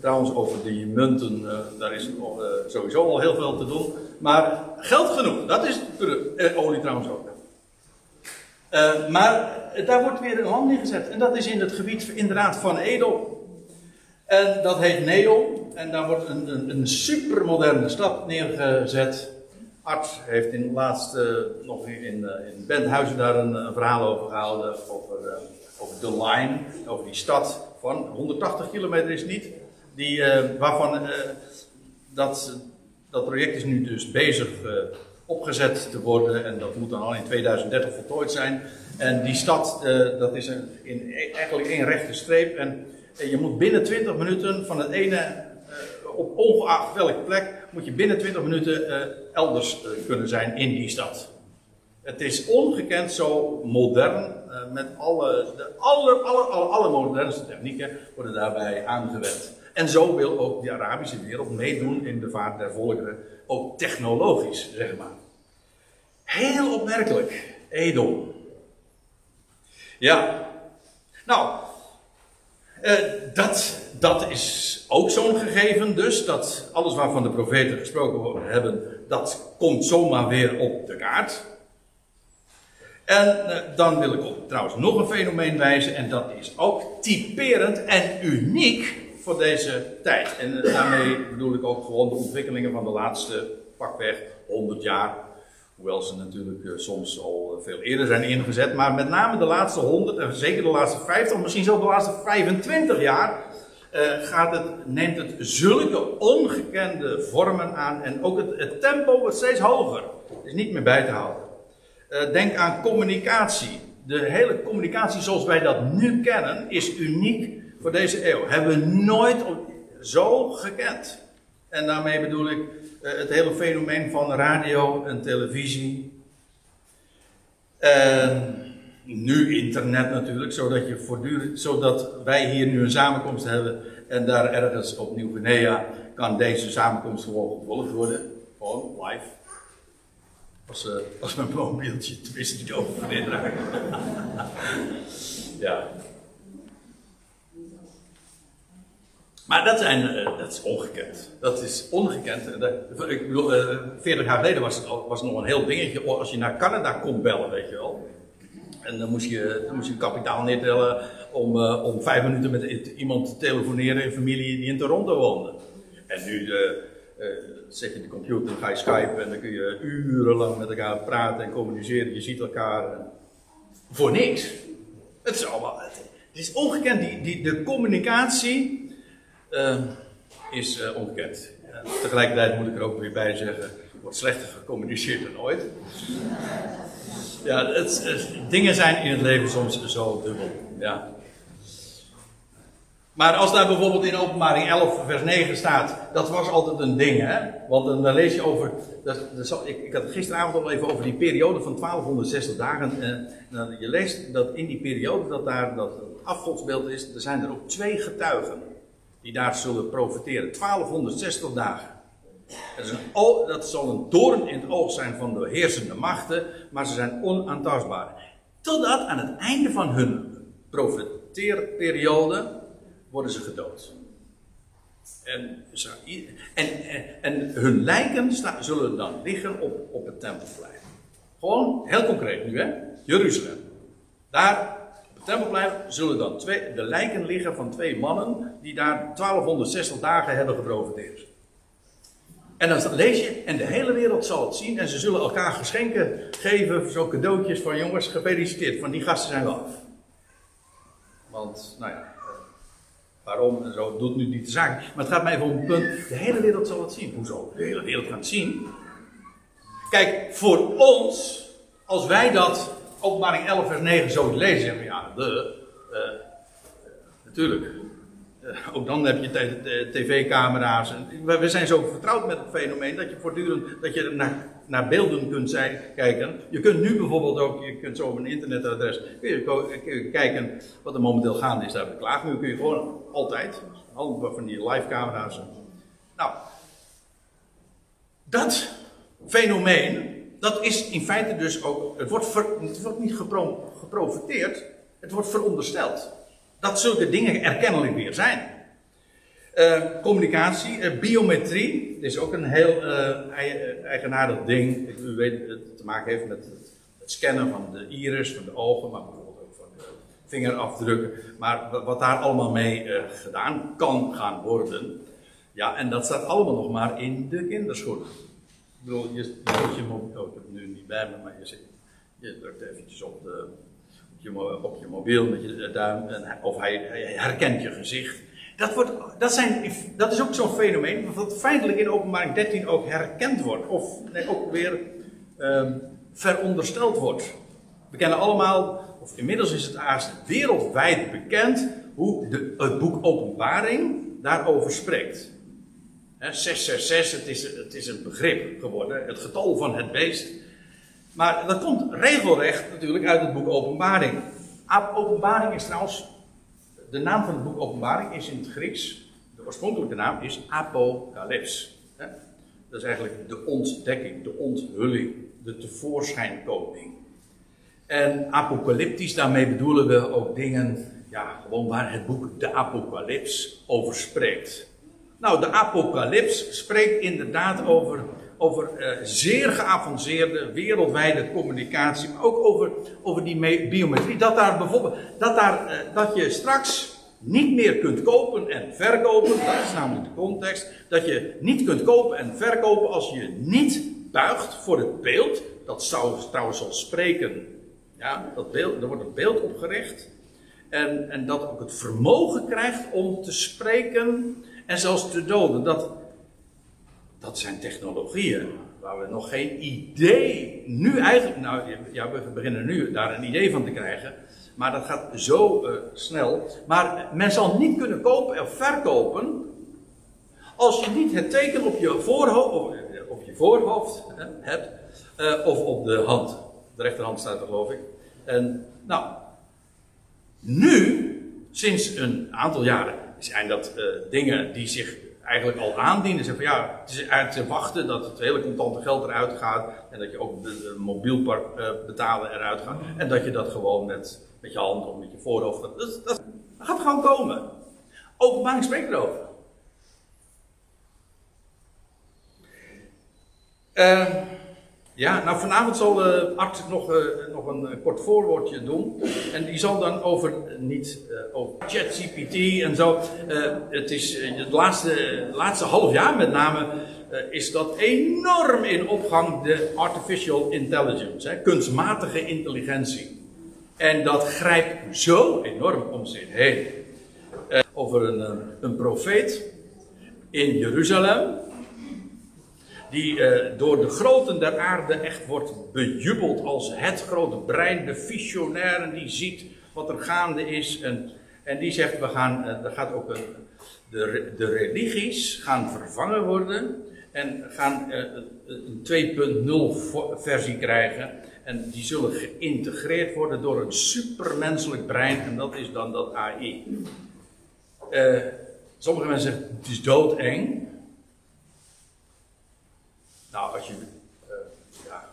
Trouwens, over die munten, daar is sowieso al heel veel te doen. Maar geld genoeg, dat is olie trouwens ook. maar daar wordt weer een land neergezet. En dat is in het gebied inderdaad van Edom. En dat heet Neom. En daar wordt een, een, een supermoderne stad neergezet. Art heeft in laatste nog in, in Benthuizen daar een, een, verhaal over gehouden. Over, over de line, over die stad van 180 kilometer is niet. Die, waarvan dat, dat project is nu dus bezig opgezet te worden. En dat moet dan al in 2030 voltooid zijn. En die stad, dat is een, in, eigenlijk één rechte streep. En je moet binnen 20 minuten van het ene op ongeacht welke plek moet je binnen 20 minuten uh, elders uh, kunnen zijn in die stad. Het is ongekend zo modern, met alle, de aller, aller, aller, alle modernste technieken worden daarbij aangewend. En zo wil ook de Arabische wereld meedoen in de vaart der volkeren, ook technologisch, zeg maar. Heel opmerkelijk, Edom. Ja, nou, dat, dat is ook zo'n gegeven dus, dat alles waarvan de profeten gesproken hebben, dat komt zomaar weer op de kaart. En eh, dan wil ik op trouwens nog een fenomeen wijzen, en dat is ook typerend en uniek voor deze tijd. En eh, daarmee bedoel ik ook gewoon de ontwikkelingen van de laatste pakweg 100 jaar. Hoewel ze natuurlijk uh, soms al veel eerder zijn ingezet, maar met name de laatste 100 en zeker de laatste 50, misschien zelfs de laatste 25 jaar uh, gaat het, neemt het zulke ongekende vormen aan. En ook het, het tempo wordt steeds hoger. Is niet meer bij te houden. Denk aan communicatie. De hele communicatie zoals wij dat nu kennen is uniek voor deze eeuw. Hebben we nooit zo gekend. En daarmee bedoel ik het hele fenomeen van radio en televisie. En nu internet natuurlijk, zodat, je voortdurend, zodat wij hier nu een samenkomst hebben en daar ergens op Nieuw-Guinea kan deze samenkomst gewoon gevolgd worden. Gewoon live. Als, uh, als mijn mobieltje tenminste niet oververdeeld raakt. (laughs) ja. Maar dat, zijn, uh, dat is ongekend. Dat is ongekend. Dat, ik bedoel, uh, 40 jaar geleden was het, was nog een heel dingetje. Als je naar Canada kon bellen, weet je wel. En dan moest je, dan moest je kapitaal neertellen om, om vijf minuten met iemand te telefoneren, een familie die in Toronto woonde. En nu zet je de computer, ga je Skype en dan kun je urenlang met elkaar praten en communiceren. Je ziet elkaar voor niks. Het is allemaal. Het is ongekend. Die, die, de communicatie is ongekend. tegelijkertijd moet ik er ook weer bij zeggen: wordt slechter gecommuniceerd dan ooit. Ja, het, dingen zijn in het leven soms zo dubbel. Ja. Maar als daar bijvoorbeeld in openbaring 11 vers 9 staat, dat was altijd een ding hè. Want dan, lees je over, dat, ik, ik had gisteravond al even over die periode van 1260 dagen. Eh, je leest dat in die periode dat daar dat afgodsbeeld is, er zijn er ook twee getuigen die daar zullen profiteren. 1260 dagen. Dat, is een, dat zal een doorn in het oog zijn van de heersende machten, maar ze zijn onaantastbaar. Totdat aan het einde van hun profiteerperiode worden ze gedood. En, en, en, hun lijken zullen dan liggen op, op het tempelplein. Gewoon heel concreet nu, hè? Jeruzalem. Daar tempelplein zullen dan twee, de lijken liggen van twee mannen die daar 1260 dagen hebben geprofiteerd. En dan lees je, en de hele wereld zal het zien, en ze zullen elkaar geschenken geven, zo cadeautjes van jongens, gefeliciteerd, van die gasten zijn we af. Want, nou ja, waarom zo doet nu niet de zaak. Maar het gaat mij even om het punt, de hele wereld zal het zien. Hoezo? De hele wereld gaat het zien. Kijk, voor ons, als wij dat openbaring 11 vers 9 zo lezen, zeggen we ja, de, uh, natuurlijk. Eh, ook dan heb je tv-camera's. We zijn zo vertrouwd met het fenomeen dat je voortdurend dat je naar, naar beelden kunt zijn, kijken. Je kunt nu bijvoorbeeld ook, je kunt zo op een internetadres kun je, kijken wat er momenteel gaande is daar de klaagmuur. Kun je gewoon altijd, allemaal van die live camera's. Nou, dat fenomeen, dat is in feite dus ook, het wordt, wordt niet geprofiteerd, het wordt verondersteld dat zulke dingen erkennelijk weer zijn. Uh, communicatie, uh, biometrie, is ook een heel uh, eigenaardig ding. U weet het te maken heeft met het, het, scannen van de iris, van de ogen, maar bijvoorbeeld ook van de vingerafdrukken. Maar wat daar allemaal mee gedaan kan gaan worden. Ja, en dat staat allemaal nog maar in de kinderschoenen. Ik bedoel, je, je, je oh, nu niet bij me, maar je, zit, je drukt eventjes op de je, op je mobiel met je duim, of hij, herkent je gezicht. Dat, wordt, dat, zijn, dat is ook zo'n fenomeen, wat feitelijk in openbaring 13 ook herkend wordt, of nee, ook weer um, verondersteld wordt. We kennen allemaal, of inmiddels is het haast wereldwijd bekend, hoe de, het boek Openbaring daarover spreekt. He, 666, het is, het is een begrip geworden, het getal van het beest. Maar dat komt regelrecht natuurlijk uit het boek Openbaring. Openbaring is trouwens, de naam van het boek Openbaring is in het Grieks, de oorspronkelijke naam is Apocalyps. Dat is eigenlijk de ontdekking, de onthulling, de tevoorschijnkoming. En apocalyptisch, daarmee bedoelen we ook dingen, ja, gewoon waar het boek de Apocalyps over spreekt. Nou, de Apocalyps spreekt inderdaad over over uh, zeer geavanceerde wereldwijde communicatie, maar ook over, over die biometrie. Dat daar bijvoorbeeld, dat, daar, uh, dat je straks niet meer kunt kopen en verkopen, dat is namelijk de context, dat je niet kunt kopen en verkopen als je niet buigt voor het beeld, dat zou trouwens al spreken, ja, dat beeld, er wordt een beeld opgericht, en, en dat ook het vermogen krijgt om te spreken en zelfs te doden. Dat, dat zijn technologieën waar we nog geen idee, nu eigenlijk, nou ja, we beginnen nu daar een idee van te krijgen, maar dat gaat zo uh, snel. Maar men zal niet kunnen kopen of verkopen als je niet het teken op je voorhoofd, eh, op je voorhoofd hè, hebt, uh, of op de hand. De rechterhand staat er geloof ik. En nou, nu, sinds een aantal jaren, zijn dat uh, dingen die zich eigenlijk al aandienen. Zeggen van ja, het is uit te wachten dat het hele contante geld eruit gaat. En dat je ook de, mobielpark uh, betalen eruit gaat. En dat je dat gewoon met, met je hand of met je voorhoofd. Dat, dat, gaat gewoon komen. Openbaring spreekt erover. Uh, ja, nou vanavond zal de arts nog, uh, nog een uh, kort voorwoordje doen. En die zal dan over, uh, niet over ChatGPT en zo. het is het laatste, laatste half jaar met name is dat enorm in opgang, de artificial intelligence, hè, kunstmatige intelligentie. En dat grijpt zo enorm om zich heen. over een, een profeet in Jeruzalem die uh, door de groten der aarde echt wordt bejubeld als het grote brein, de visionaire die ziet wat er gaande is. En En die zegt, we gaan, er gaat ook een, de, de religies gaan vervangen worden en gaan een 2.0 versie krijgen. En die zullen geïntegreerd worden door een supermenselijk brein en dat is dan dat AI. Sommige mensen zeggen, het is doodeng. Nou, als je. Uh, ja.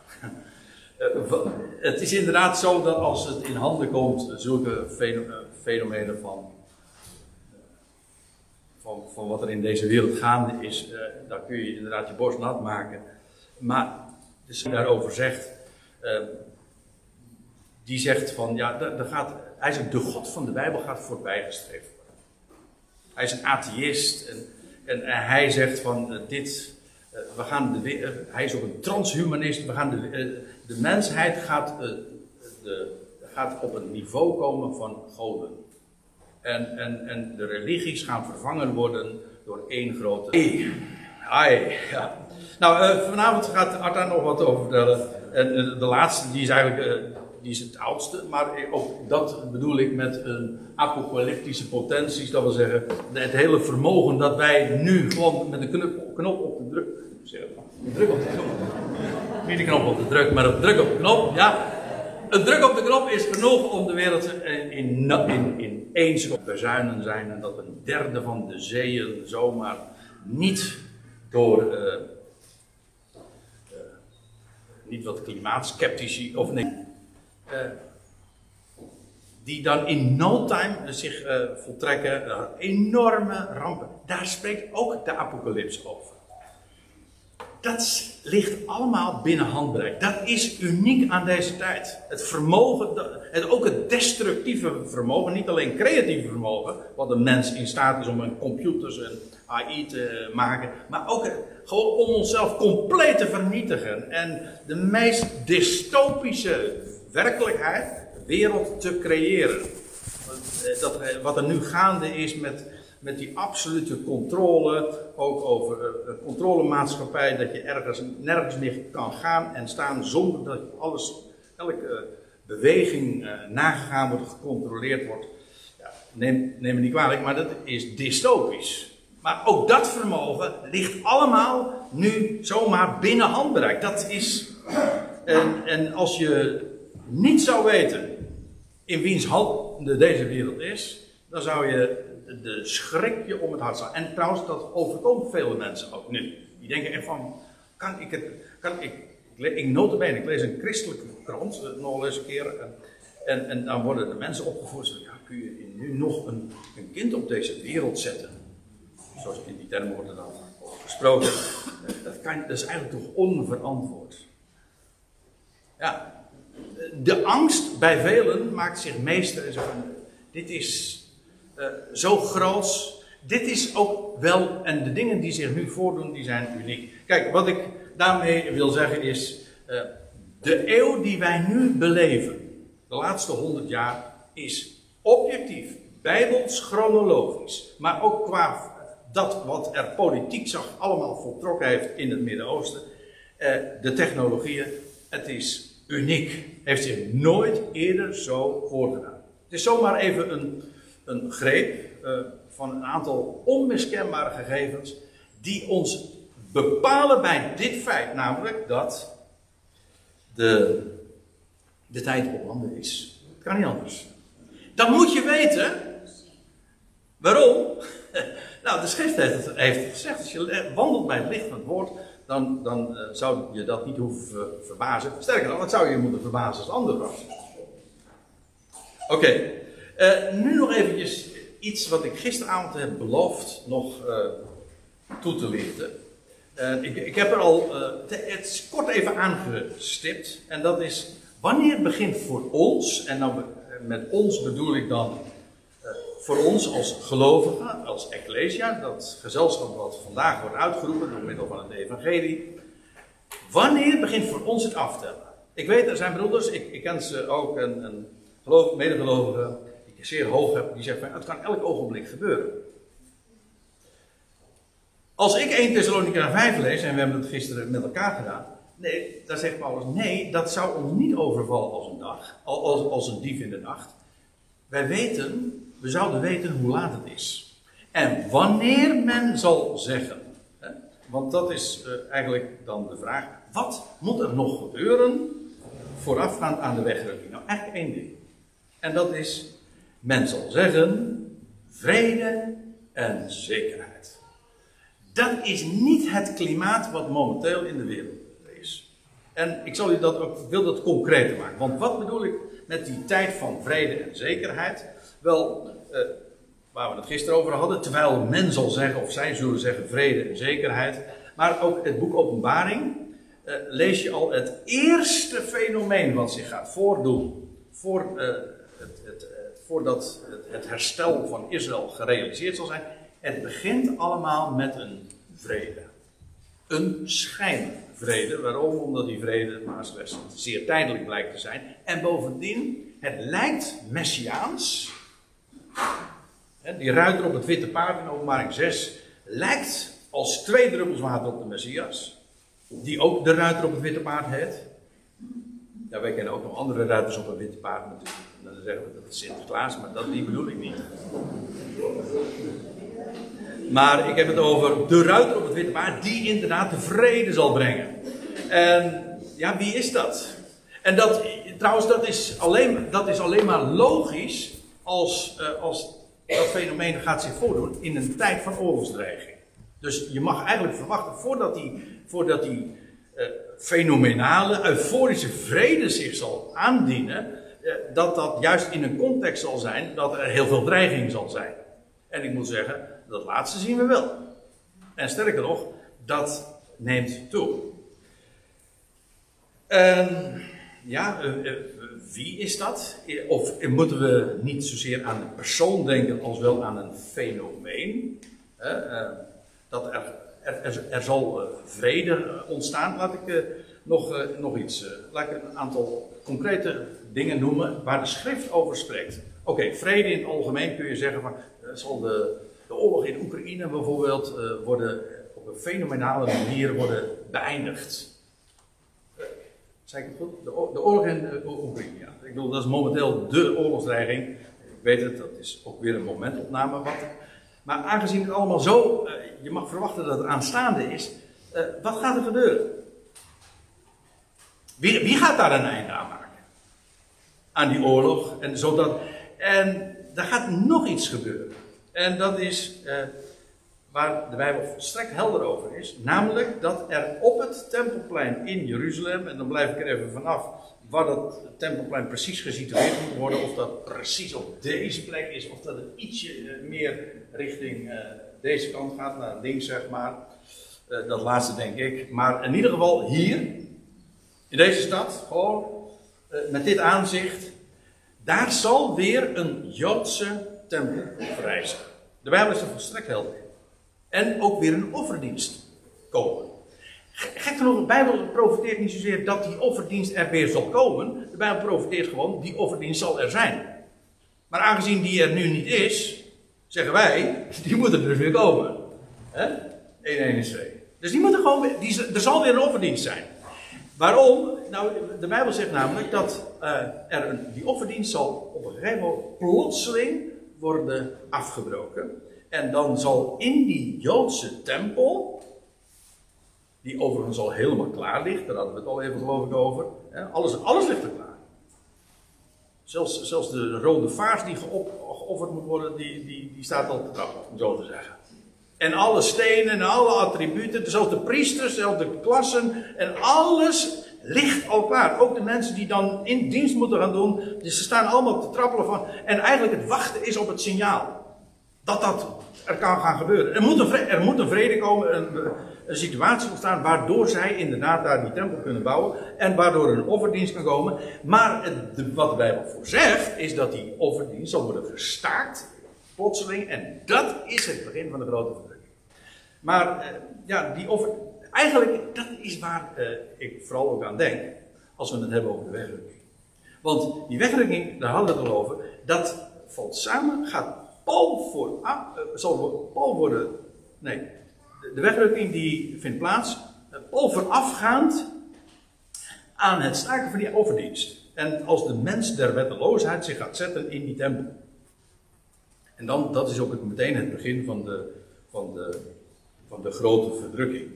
(laughs) uh, het is inderdaad zo dat als het in handen komt, zulke fenomenen van. Van, van wat er in deze wereld gaande is, daar kun je inderdaad je borst nat maken. Maar, dus daarover zegt, die zegt van, ja, daar gaat, hij zegt, de God van de Bijbel gaat voorbijgestreefd worden. Hij is een atheïst en, en, hij zegt van, dit, uh, we gaan de, uh, hij is ook een transhumanist. We gaan de, uh, de mensheid gaat, de, gaat op een niveau komen van goden. En, en, en de religies gaan vervangen worden door één grote. Ai, ai ja. Nou, vanavond gaat Arta nog wat over vertellen. En de laatste, die is eigenlijk die is het oudste, maar ook dat bedoel ik met een apocalyptische potenties. Dat wil zeggen, het hele vermogen dat wij nu gewoon met een knop op de druk druk op de knop. Niet de knop op de druk, maar op druk op de knop. Ja. Een druk op de knop is genoeg om de wereld in, in, in, in één zijn. En dat een derde van de zeeën zomaar niet door. Uh, niet wat klimaatskeptici. of nee. Uh, die dan in no time zich voltrekken. enorme rampen. Daar spreekt ook de apocalyps over dat ligt allemaal binnen handbereik. Dat is uniek aan deze tijd. Het vermogen, het, ook het destructieve vermogen, niet alleen creatieve vermogen, wat een mens in staat is om een computers en AI te maken, maar ook gewoon om onszelf compleet te vernietigen en de meest dystopische werkelijkheid, wereld te creëren. Dat, wat er nu gaande is met met die absolute controle, ook over een uh, controlemaatschappij, dat je ergens nergens meer kan gaan en staan zonder dat alles, elke beweging nagegaan wordt, gecontroleerd wordt. Ja, neem, neem me niet kwalijk, maar dat is dystopisch. Maar ook dat vermogen ligt allemaal nu zomaar binnen handbereik. Dat is. En, en als je niet zou weten in wiens hand deze wereld is, dan zou je de schrik je om het hart staan. En trouwens, dat overkomt vele mensen ook nu. Die denken ervan, kan ik het, kan ik, ik, ik ik lees een christelijke krant, eh, nog eens een keer, en, en, dan worden de mensen opgevoerd, zo, ja, kun je nu nog een, een kind op deze wereld zetten? Zoals in die termen wordt er dan gesproken. Dat, kan, dat is eigenlijk toch onverantwoord. Ja, de angst bij velen maakt zich meester en van, dit is uh, zo groot. Dit is ook wel, en de dingen die zich nu voordoen, die zijn uniek. Kijk, wat ik daarmee wil zeggen is, uh, de eeuw die wij nu beleven, de laatste honderd jaar, is objectief, bijbels, chronologisch, maar ook qua dat wat er politiek zag allemaal voltrokken heeft in het Midden-Oosten, uh, de technologieën, het is uniek. Heeft zich nooit eerder zo voorgedaan. Het is zomaar even een, een greep uh, van een aantal onmiskenbare gegevens die ons bepalen bij dit feit, namelijk dat de, de tijd op handen is. Het kan niet anders. Dat moet je weten. Waarom? (laughs) nou, de schrift heeft, heeft gezegd, als je wandelt bij het licht van het woord, dan, dan uh, zou je dat niet hoeven verbazen. Sterker nog, dat zou je moeten verbazen als ander was. Oké. Uh, nu nog eventjes iets wat ik gisteravond heb beloofd nog uh, toe te lichten. Ik, ik, heb er al te, het kort even aangestipt. En dat is wanneer begint voor ons, en met ons bedoel ik dan voor ons als gelovigen, als Ecclesia, dat gezelschap wat vandaag wordt uitgeroepen door middel van het Evangelie. Wanneer begint voor ons het aftellen? Ik weet, er zijn broeders, ik, ik ken ze ook, een, een geloof, medegelovigen zeer hoog heb, die zegt van het kan elk ogenblik gebeuren. Als ik 1 Thessalonica 5 lees, en we hebben het gisteren met elkaar gedaan, nee, dan zegt Paulus, nee, dat zou ons niet overvallen als een dag, als, als een dief in de nacht. Wij weten we zouden weten hoe laat het is. En wanneer men zal zeggen. Hè? Want dat is uh, eigenlijk dan de vraag. Wat moet er nog gebeuren voorafgaand aan de wegrukking? Nou, eigenlijk één ding. En dat is, men zal zeggen, vrede en zekerheid. Dat is niet het klimaat wat momenteel in de wereld is. En ik zal u dat ook, wil dat concreter maken. Want wat bedoel ik met die tijd van vrede en zekerheid? Wel, eh, waar we het gisteren over hadden, terwijl men zal zeggen, of zij zullen zeggen, vrede en zekerheid. Maar ook het boek Openbaring eh, lees je al het eerste fenomeen wat zich gaat voordoen. Voor, uh, het, het, voordat het, het herstel van Israël gerealiseerd zal zijn. Het begint allemaal met een vrede. Een schijnvrede. Waarom? Omdat die vrede maar slechts zeer tijdelijk blijkt te zijn. En bovendien, het lijkt messiaans. Die ruiter op het witte paard in openbaring 6 lijkt als twee druppels water op de Messias. Die ook de ruiter op het witte paard heet. Ja, wij kennen ook nog andere ruiters op een witte paard natuurlijk. dan zeggen we dat is Sinterklaas, maar dat, die bedoel ik niet. Maar ik heb het over de ruiter op het witte paard, die inderdaad de vrede zal brengen. En ja, wie is dat? En dat, trouwens, dat is alleen, dat is alleen maar logisch als, uh, als dat fenomeen gaat zich voordoen in een tijd van oorlogsdreiging. Dus je mag eigenlijk verwachten, voordat die, voordat die uh, fenomenale, euforische vrede zich zal aandienen, uh, dat dat juist in een context zal zijn dat er heel veel dreiging zal zijn. En ik moet zeggen, dat laatste zien we wel. En sterker nog, dat neemt toe. En ja, uh, wie is dat? Of moeten we niet zozeer aan een persoon denken als wel aan een fenomeen? Uh, dat er, er, er, zal vrede ontstaan. Laat ik nog, nog iets, laat ik een aantal concrete dingen noemen waar de schrift over spreekt. Oké, vrede in het algemeen kun je zeggen van, zal de, de oorlog in Oekraïne bijvoorbeeld worden op een fenomenale manier worden beëindigd. Ik? De, de oorlog in uh, Oekraïne. Ja. Ik bedoel, dat is momenteel de oorlogsdreiging. Ik weet het, dat is ook weer een momentopname. Wat, maar aangezien het allemaal zo, uh, je mag verwachten dat het aanstaande is, uh, wat gaat er gebeuren? Wie, wie, gaat daar een einde aan maken? Aan die oorlog. En, zodat, en daar gaat nog iets gebeuren. En dat is waar de Bijbel volstrekt helder over is. Namelijk dat er op het tempelplein in Jeruzalem, en dan blijf ik er even vanaf waar dat tempelplein precies gesitueerd moet worden. Of dat precies op deze plek is, of dat het ietsje eh, meer richting uh, deze kant gaat, naar links zeg maar. Uh, dat laatste denk ik. Maar in ieder geval hier, in deze stad, gewoon met dit aanzicht. Daar zal weer een Joodse tempel verrijzen. De Bijbel is er volstrekt helder en ook weer een offerdienst komen. Gek genoeg, de Bijbel profiteert niet zozeer dat die offerdienst er weer zal komen. De Bijbel profiteert gewoon, die offerdienst zal er zijn. Maar aangezien die er nu niet is, zeggen wij, (laughs) die moet er dus weer komen. He? 1, 1 is 2. Dus die moet er gewoon die, er zal weer een offerdienst zijn. Waarom? Nou, de Bijbel zegt namelijk dat uh, er een, die offerdienst zal op een gegeven moment plotseling worden afgebroken. En dan zal in die Joodse tempel, die overigens al helemaal klaar ligt, daar hadden we het al even geloof ik over, hè, alles, alles ligt er klaar. Zelfs, zelfs de rode vaars die geofferd moet worden, die, die, die staat al te trappen, om zo te zeggen. En alle stenen en alle attributen, zelfs de priesters, zelfs de klassen en alles ligt al klaar. Ook de mensen die dan in dienst moeten gaan doen, dus ze staan allemaal te trappelen van. En eigenlijk het wachten is op het signaal. Dat dat er kan gaan gebeuren. Er moet een vrede, er moet een vrede komen, een, een, situatie ontstaan waardoor zij inderdaad daar die tempel kunnen bouwen en waardoor er een offerdienst kan komen. Maar het, wat de Bijbel voor zegt, is dat die offerdienst zal worden gestaakt, plotseling, en dat is het begin van de grote verdrukking. Maar uh, ja, die offer, eigenlijk, dat is waar uh, ik vooral ook aan denk, als we het hebben over de wegrukking. Want die wegrukking, daar hadden we het al over, dat valt samen, gaat Paul voor, ah, eh, zal Paul worden. Nee, de wegrukking die vindt plaats. Eh, Paul aan het staken van die overdienst. En als de mens der wetteloosheid zich gaat zetten in die tempel. En dan, dat is ook het, meteen het begin van de, van, de, van de grote verdrukking.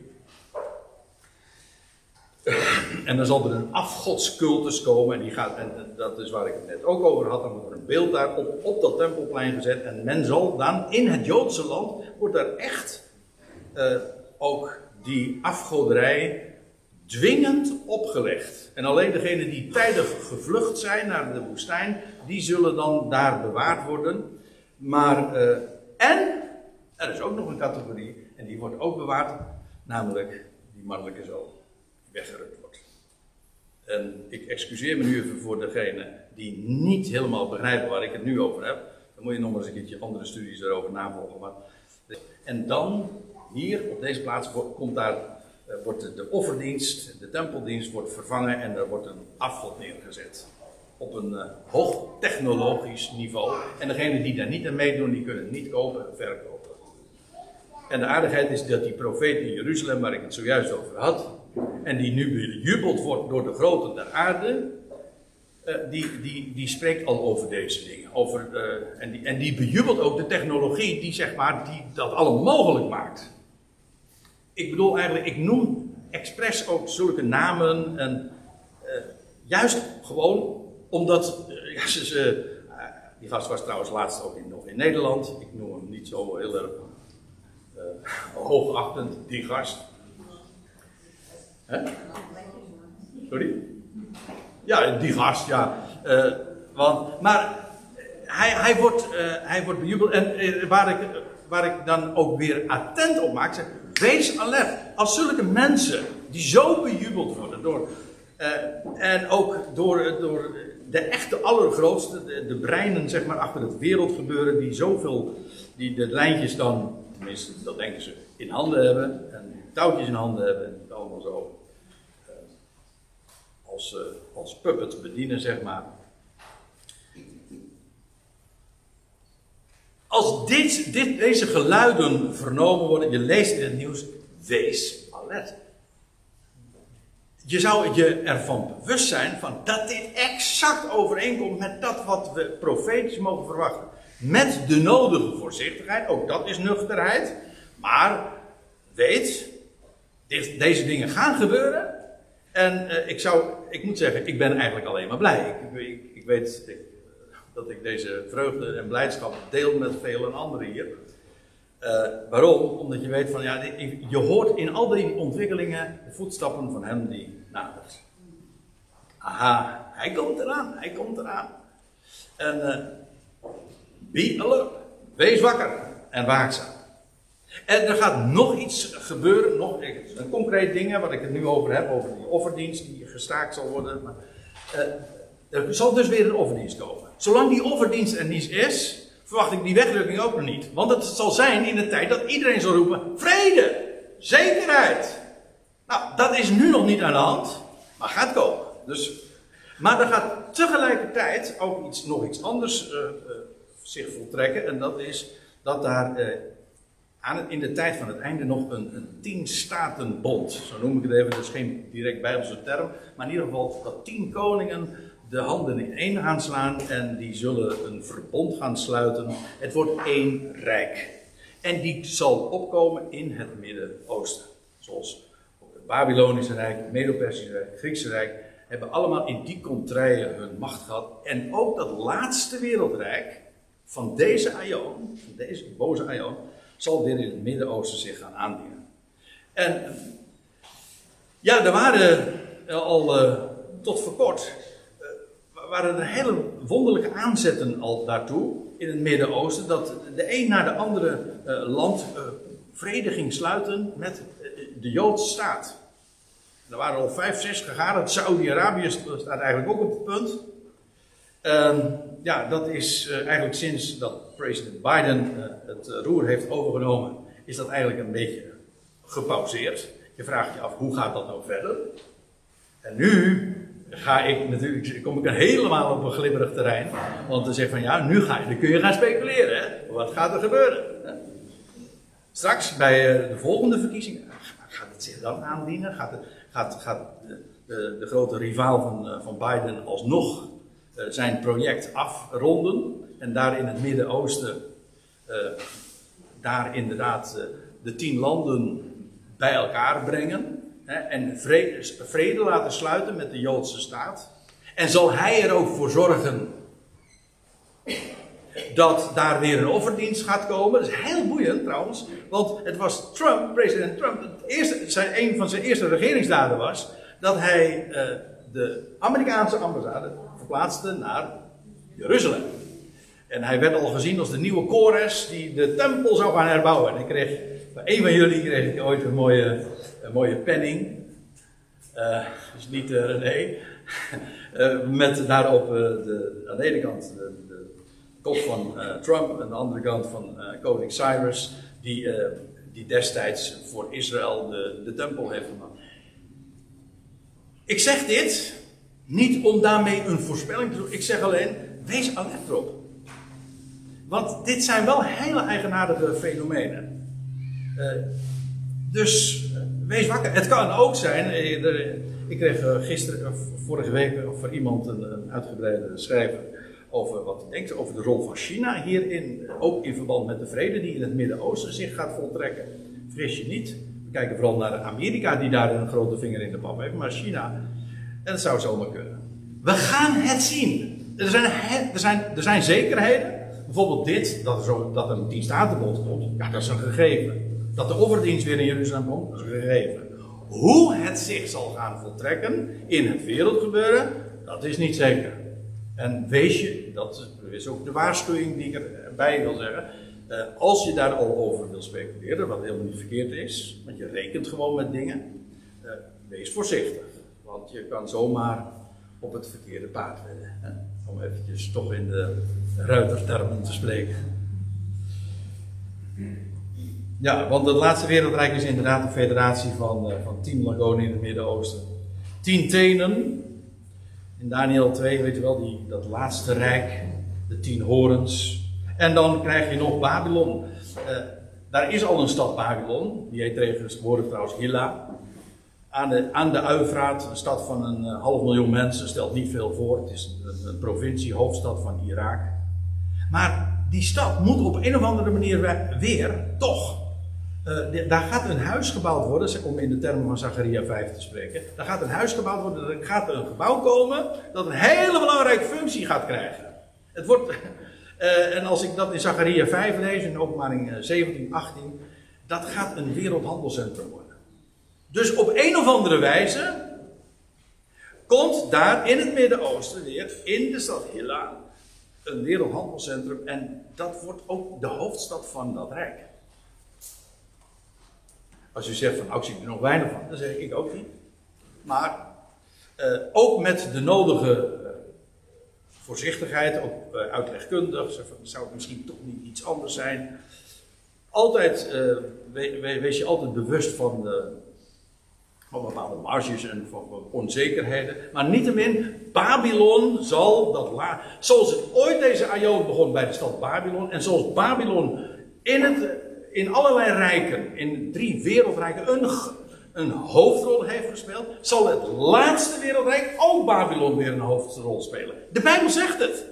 En dan zal er een afgodscultus komen. En, die gaat, en dat is waar ik het net ook over had. Dan wordt er een beeld daar op, op dat tempelplein gezet. En men zal dan in het Joodse land. wordt daar echt uh, ook die afgoderij dwingend opgelegd. En alleen degenen die tijdig gevlucht zijn naar de woestijn. die zullen dan daar bewaard worden. Maar. Uh, en. er is ook nog een categorie. en die wordt ook bewaard. namelijk die mannelijke zoon weggerukt wordt. En ik excuseer me nu even voor degene die niet helemaal begrijpen waar ik het nu over heb. Dan moet je nog eens een keertje andere studies erover navolgen. Maar, en dan, hier op deze plaats, komt daar, eh, wordt de offerdienst, de tempeldienst wordt vervangen en er wordt een afgod neergezet. Op een uh, hoog technologisch niveau. En degenen die daar niet aan meedoen, die kunnen niet kopen en verkopen. En de aardigheid is dat die profeet in Jeruzalem, waar ik het zojuist over had, en die nu bejubeld wordt door de groten der aarde, uh, die, die, die spreekt al over deze dingen. Over, uh, en, die, en die bejubelt ook de technologie die, zeg maar, die dat allemaal mogelijk maakt. Ik bedoel eigenlijk, ik noem expres ook zulke namen. En, uh, juist gewoon omdat. ze, ze, die gast was trouwens laatst ook in, nog in Nederland. Ik noem hem niet zo heel erg (laughs) hoogachtend, die gast. Sorry? Ja, die gast, ja. Uh, want, maar hij, hij, wordt, uh, hij wordt bejubeld. En waar, ik, waar ik dan ook weer attent op maak, zeg, wees alert. Als zulke mensen die zo bejubeld worden door. en ook door, door de echte allergrootste, de, de, breinen zeg maar achter het wereldgebeuren, die zoveel, die de lijntjes dan, tenminste dat denken ze, in handen hebben. En touwtjes in handen hebben. Allemaal zo als, uh, als puppet bedienen, zeg maar. Als dit, dit, deze geluiden vernomen worden, je leest in het nieuws, wees alert. Je zou je ervan bewust zijn van dat dit exact overeenkomt met dat wat we profetisch mogen verwachten. Met de nodige voorzichtigheid, ook dat is nuchterheid. Maar weet, deze dingen gaan gebeuren. En uh, ik zou, ik moet zeggen, ik ben eigenlijk alleen maar blij. Ik, ik, ik weet dat ik deze vreugde en blijdschap deel met vele anderen hier. Uh, waarom? Omdat je weet van, ja, je hoort in al die ontwikkelingen de voetstappen van hem die nadert. Aha, hij komt eraan, hij komt eraan. En uh, be alert, wees wakker en waakzaam. En er gaat nog iets gebeuren, nog een concreet dingen waar ik het nu over heb, over die offerdienst die gestaakt zal worden. Maar, uh, er zal dus weer een offerdienst komen. Zolang die offerdienst er niet is, verwacht ik die wegrukking ook nog niet. Want het zal zijn in de tijd dat iedereen zal roepen: vrede, zekerheid. Nou, dat is nu nog niet aan de hand, maar gaat komen. Dus, maar er gaat tegelijkertijd ook iets, nog iets anders uh, uh, zich voltrekken. En dat is dat daar aan in de tijd van het einde nog een, een tien statenbond. Zo noem ik het even, dat is geen direct Bijbelse term. Maar in ieder geval dat tien koningen de handen in één gaan slaan en die zullen een verbond gaan sluiten. Het wordt één rijk. En die zal opkomen in het Midden-Oosten. Zoals het Babylonische Rijk, het Medo-Persische Rijk, het Griekse Rijk hebben allemaal in die contraien hun macht gehad. En ook dat laatste wereldrijk van deze Aion, van deze boze Aion, zal weer in het Midden-Oosten zich gaan aandienen. En ja, er waren al uh, tot voor kort uh, waren er hele wonderlijke aanzetten al daartoe in het Midden-Oosten dat de een na de andere land vrede ging sluiten met de Joodse staat. Er waren al vijf, zes gegaan. Saudi-Arabië staat eigenlijk ook op het punt. Uh, ja, dat is uh, eigenlijk sinds dat president Biden uh, het roer heeft overgenomen, is dat eigenlijk een beetje gepauzeerd. Je vraagt je af, hoe gaat dat nou verder? En nu ga ik natuurlijk, kom ik er helemaal op een glibberig terrein. Want dan zeg van ja, nu, ga je, dan kun je gaan speculeren. Hè? Wat gaat er gebeuren? Straks bij de volgende verkiezingen, gaat het zich dan aandienen? Gaat, het, gaat, gaat de, de, de, grote rivaal van, van Biden alsnog zijn project afronden en daar in het Midden-Oosten uh, daar inderdaad uh, de tien landen bij elkaar brengen. Hè, en vrede, vrede laten sluiten met de Joodse staat. En zal hij er ook voor zorgen dat daar weer een offerdienst gaat komen. Dat is heel boeiend trouwens, want het was Trump, president Trump, het eerste, zijn, een van zijn eerste regeringsdaden was dat hij de Amerikaanse ambassade verplaatste naar Jeruzalem. En hij werd al gezien als de nieuwe Kores die de tempel zou gaan herbouwen. En ik kreeg, bij een van jullie kreeg ik ooit een mooie, een mooie penning. Uh, dus niet uh, René. uh, (laughs) met daarop de, aan de ene kant de, de kop van Trump en aan de andere kant van koning Cyrus. Die, die destijds voor Israël de, de tempel heeft gemaakt. Ik zeg dit niet om daarmee een voorspelling te doen. Ik zeg alleen, wees alert erop. Want dit zijn wel hele eigenaardige fenomenen. Uh, dus uh, wees wakker. Het kan ook zijn. Uh, ik kreeg gisteren, vorige week, voor iemand een, uitgebreide schrijver. Over wat hij denkt over de rol van China hierin. Ook in verband met de vrede die in het Midden-Oosten zich gaat voltrekken. Fris je niet. We kijken vooral naar Amerika, die daar een grote vinger in de pap heeft. Maar China, en dat zou zomaar kunnen. We gaan het zien. Er zijn, er zijn, er zijn zekerheden. Bijvoorbeeld dit, dat er, zo, dat er een dienstatenbod komt. Ja, dat is een gegeven. Dat de offerdienst weer in Jeruzalem komt, dat is een gegeven. Hoe het zich zal gaan voltrekken in het wereldgebeuren, dat is niet zeker. En wees je, dat is ook de waarschuwing die ik erbij wil zeggen. Uh, als je daar al over wil speculeren, wat helemaal niet verkeerd is, want je rekent gewoon met dingen, uh, wees voorzichtig. Want je kan zomaar op het verkeerde paard. Hè? Om eventjes toch in de ruitertermen te spreken. Ja, want het laatste wereldrijk is inderdaad een federatie van, uh, van tien lagonen in het Midden-Oosten. Tien tenen. In Daniel 2, weet je wel, die, dat laatste rijk. De tien horens. En dan krijg je nog Babylon. Uh, daar is al een stad Babylon. Die heet tegenwoordig trouwens Hilla aan de, aan de Uifraat, een stad van een uh, half miljoen mensen, stelt niet veel voor. Het is een, provincie, hoofdstad van Irak. Maar die stad moet op een of andere manier weer, toch. Uh, daar gaat een huis gebouwd worden, om in de termen van Zacharia 5 te spreken. Daar gaat een huis gebouwd worden, er gaat een gebouw komen dat een hele belangrijke functie gaat krijgen. Het wordt, uh, (laughs) en als ik dat in Zacharia 5 lees, in openbaring 17, 18, dat gaat een wereldhandelscentrum worden. Dus op een of andere wijze komt daar in het Midden-Oosten weer, in de stad Hilla, een wereldhandelscentrum. En dat wordt ook de hoofdstad van dat rijk. Als u zegt van, nou, ik er nog weinig van, dan zeg ik ook niet. Maar uh, ook met de nodige uh, voorzichtigheid, ook uh, uitlegkundig, zou het misschien toch niet iets anders zijn. Altijd, we, wees je altijd bewust van de, van bepaalde marges en van onzekerheden. Maar niettemin, Babylon zal dat Zoals ooit deze Aion begon bij de stad Babylon. En zoals Babylon in, het, in allerlei rijken, in drie wereldrijken, een, een hoofdrol heeft gespeeld. Zal het laatste wereldrijk ook Babylon weer een hoofdrol spelen. De Bijbel zegt het.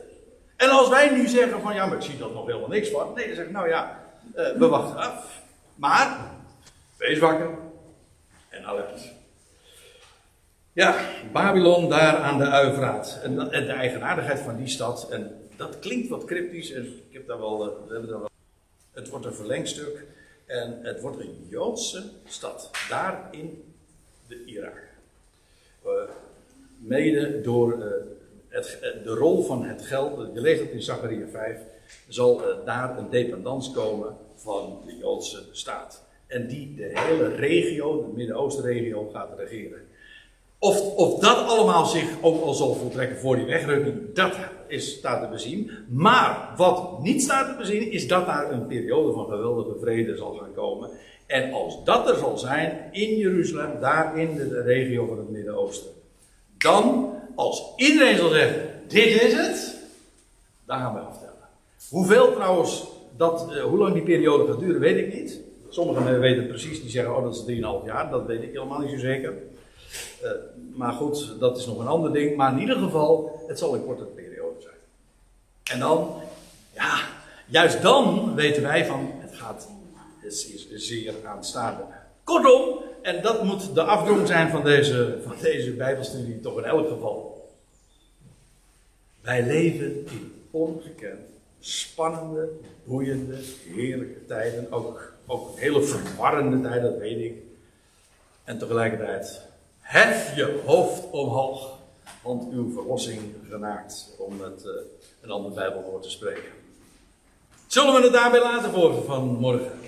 En als wij nu zeggen van ja, maar ik zie dat nog helemaal niks van. Nee, dan zeg nou ja, uh, we wachten af. Maar, wees wakker en. Ja, Babylon daar aan de Uivraat. En, de eigenaardigheid van die stad. En dat klinkt wat cryptisch. En ik heb daar wel, we hebben daar wel. Het wordt een verlengstuk. En het wordt een Joodse stad. Daar in de Irak. Uh, mede door het, de rol van het geld. Je leest het in Zachariah 5. Zal daar een dependance komen van de Joodse staat. En die de hele regio, de Midden-Oosten-regio, gaat regeren. Of, of dat allemaal zich ook al zal voltrekken voor die wegrukking, dat is, staat te bezien. Maar wat niet staat te bezien, is dat daar een periode van geweldige vrede zal gaan komen. En als dat er zal zijn in Jeruzalem, daar in de, regio van het Midden-Oosten, dan, als iedereen zal zeggen: Dit is het, dan gaan we aftellen. Hoeveel trouwens, dat, uh, hoe lang die periode gaat duren, weet ik niet. Sommigen weten precies, die zeggen: Oh, dat is 3,5 jaar, dat weet ik helemaal niet zo zeker. Uh, maar goed, dat is nog een ander ding. Maar in ieder geval, het zal een korte periode zijn. En dan, ja, juist dan weten wij van het gaat, het is zeer aanstaande. Kortom, en dat moet de afdronk zijn van deze, van deze Bijbelstudie, toch in elk geval. Wij leven in ongekend spannende, boeiende, heerlijke tijden. Ook, ook hele verwarrende tijden, dat weet ik. En tegelijkertijd, hef je hoofd omhoog, want uw verlossing genaakt, om met uh, een ander Bijbelwoord te spreken. Zullen we het daarbij laten voor van morgen?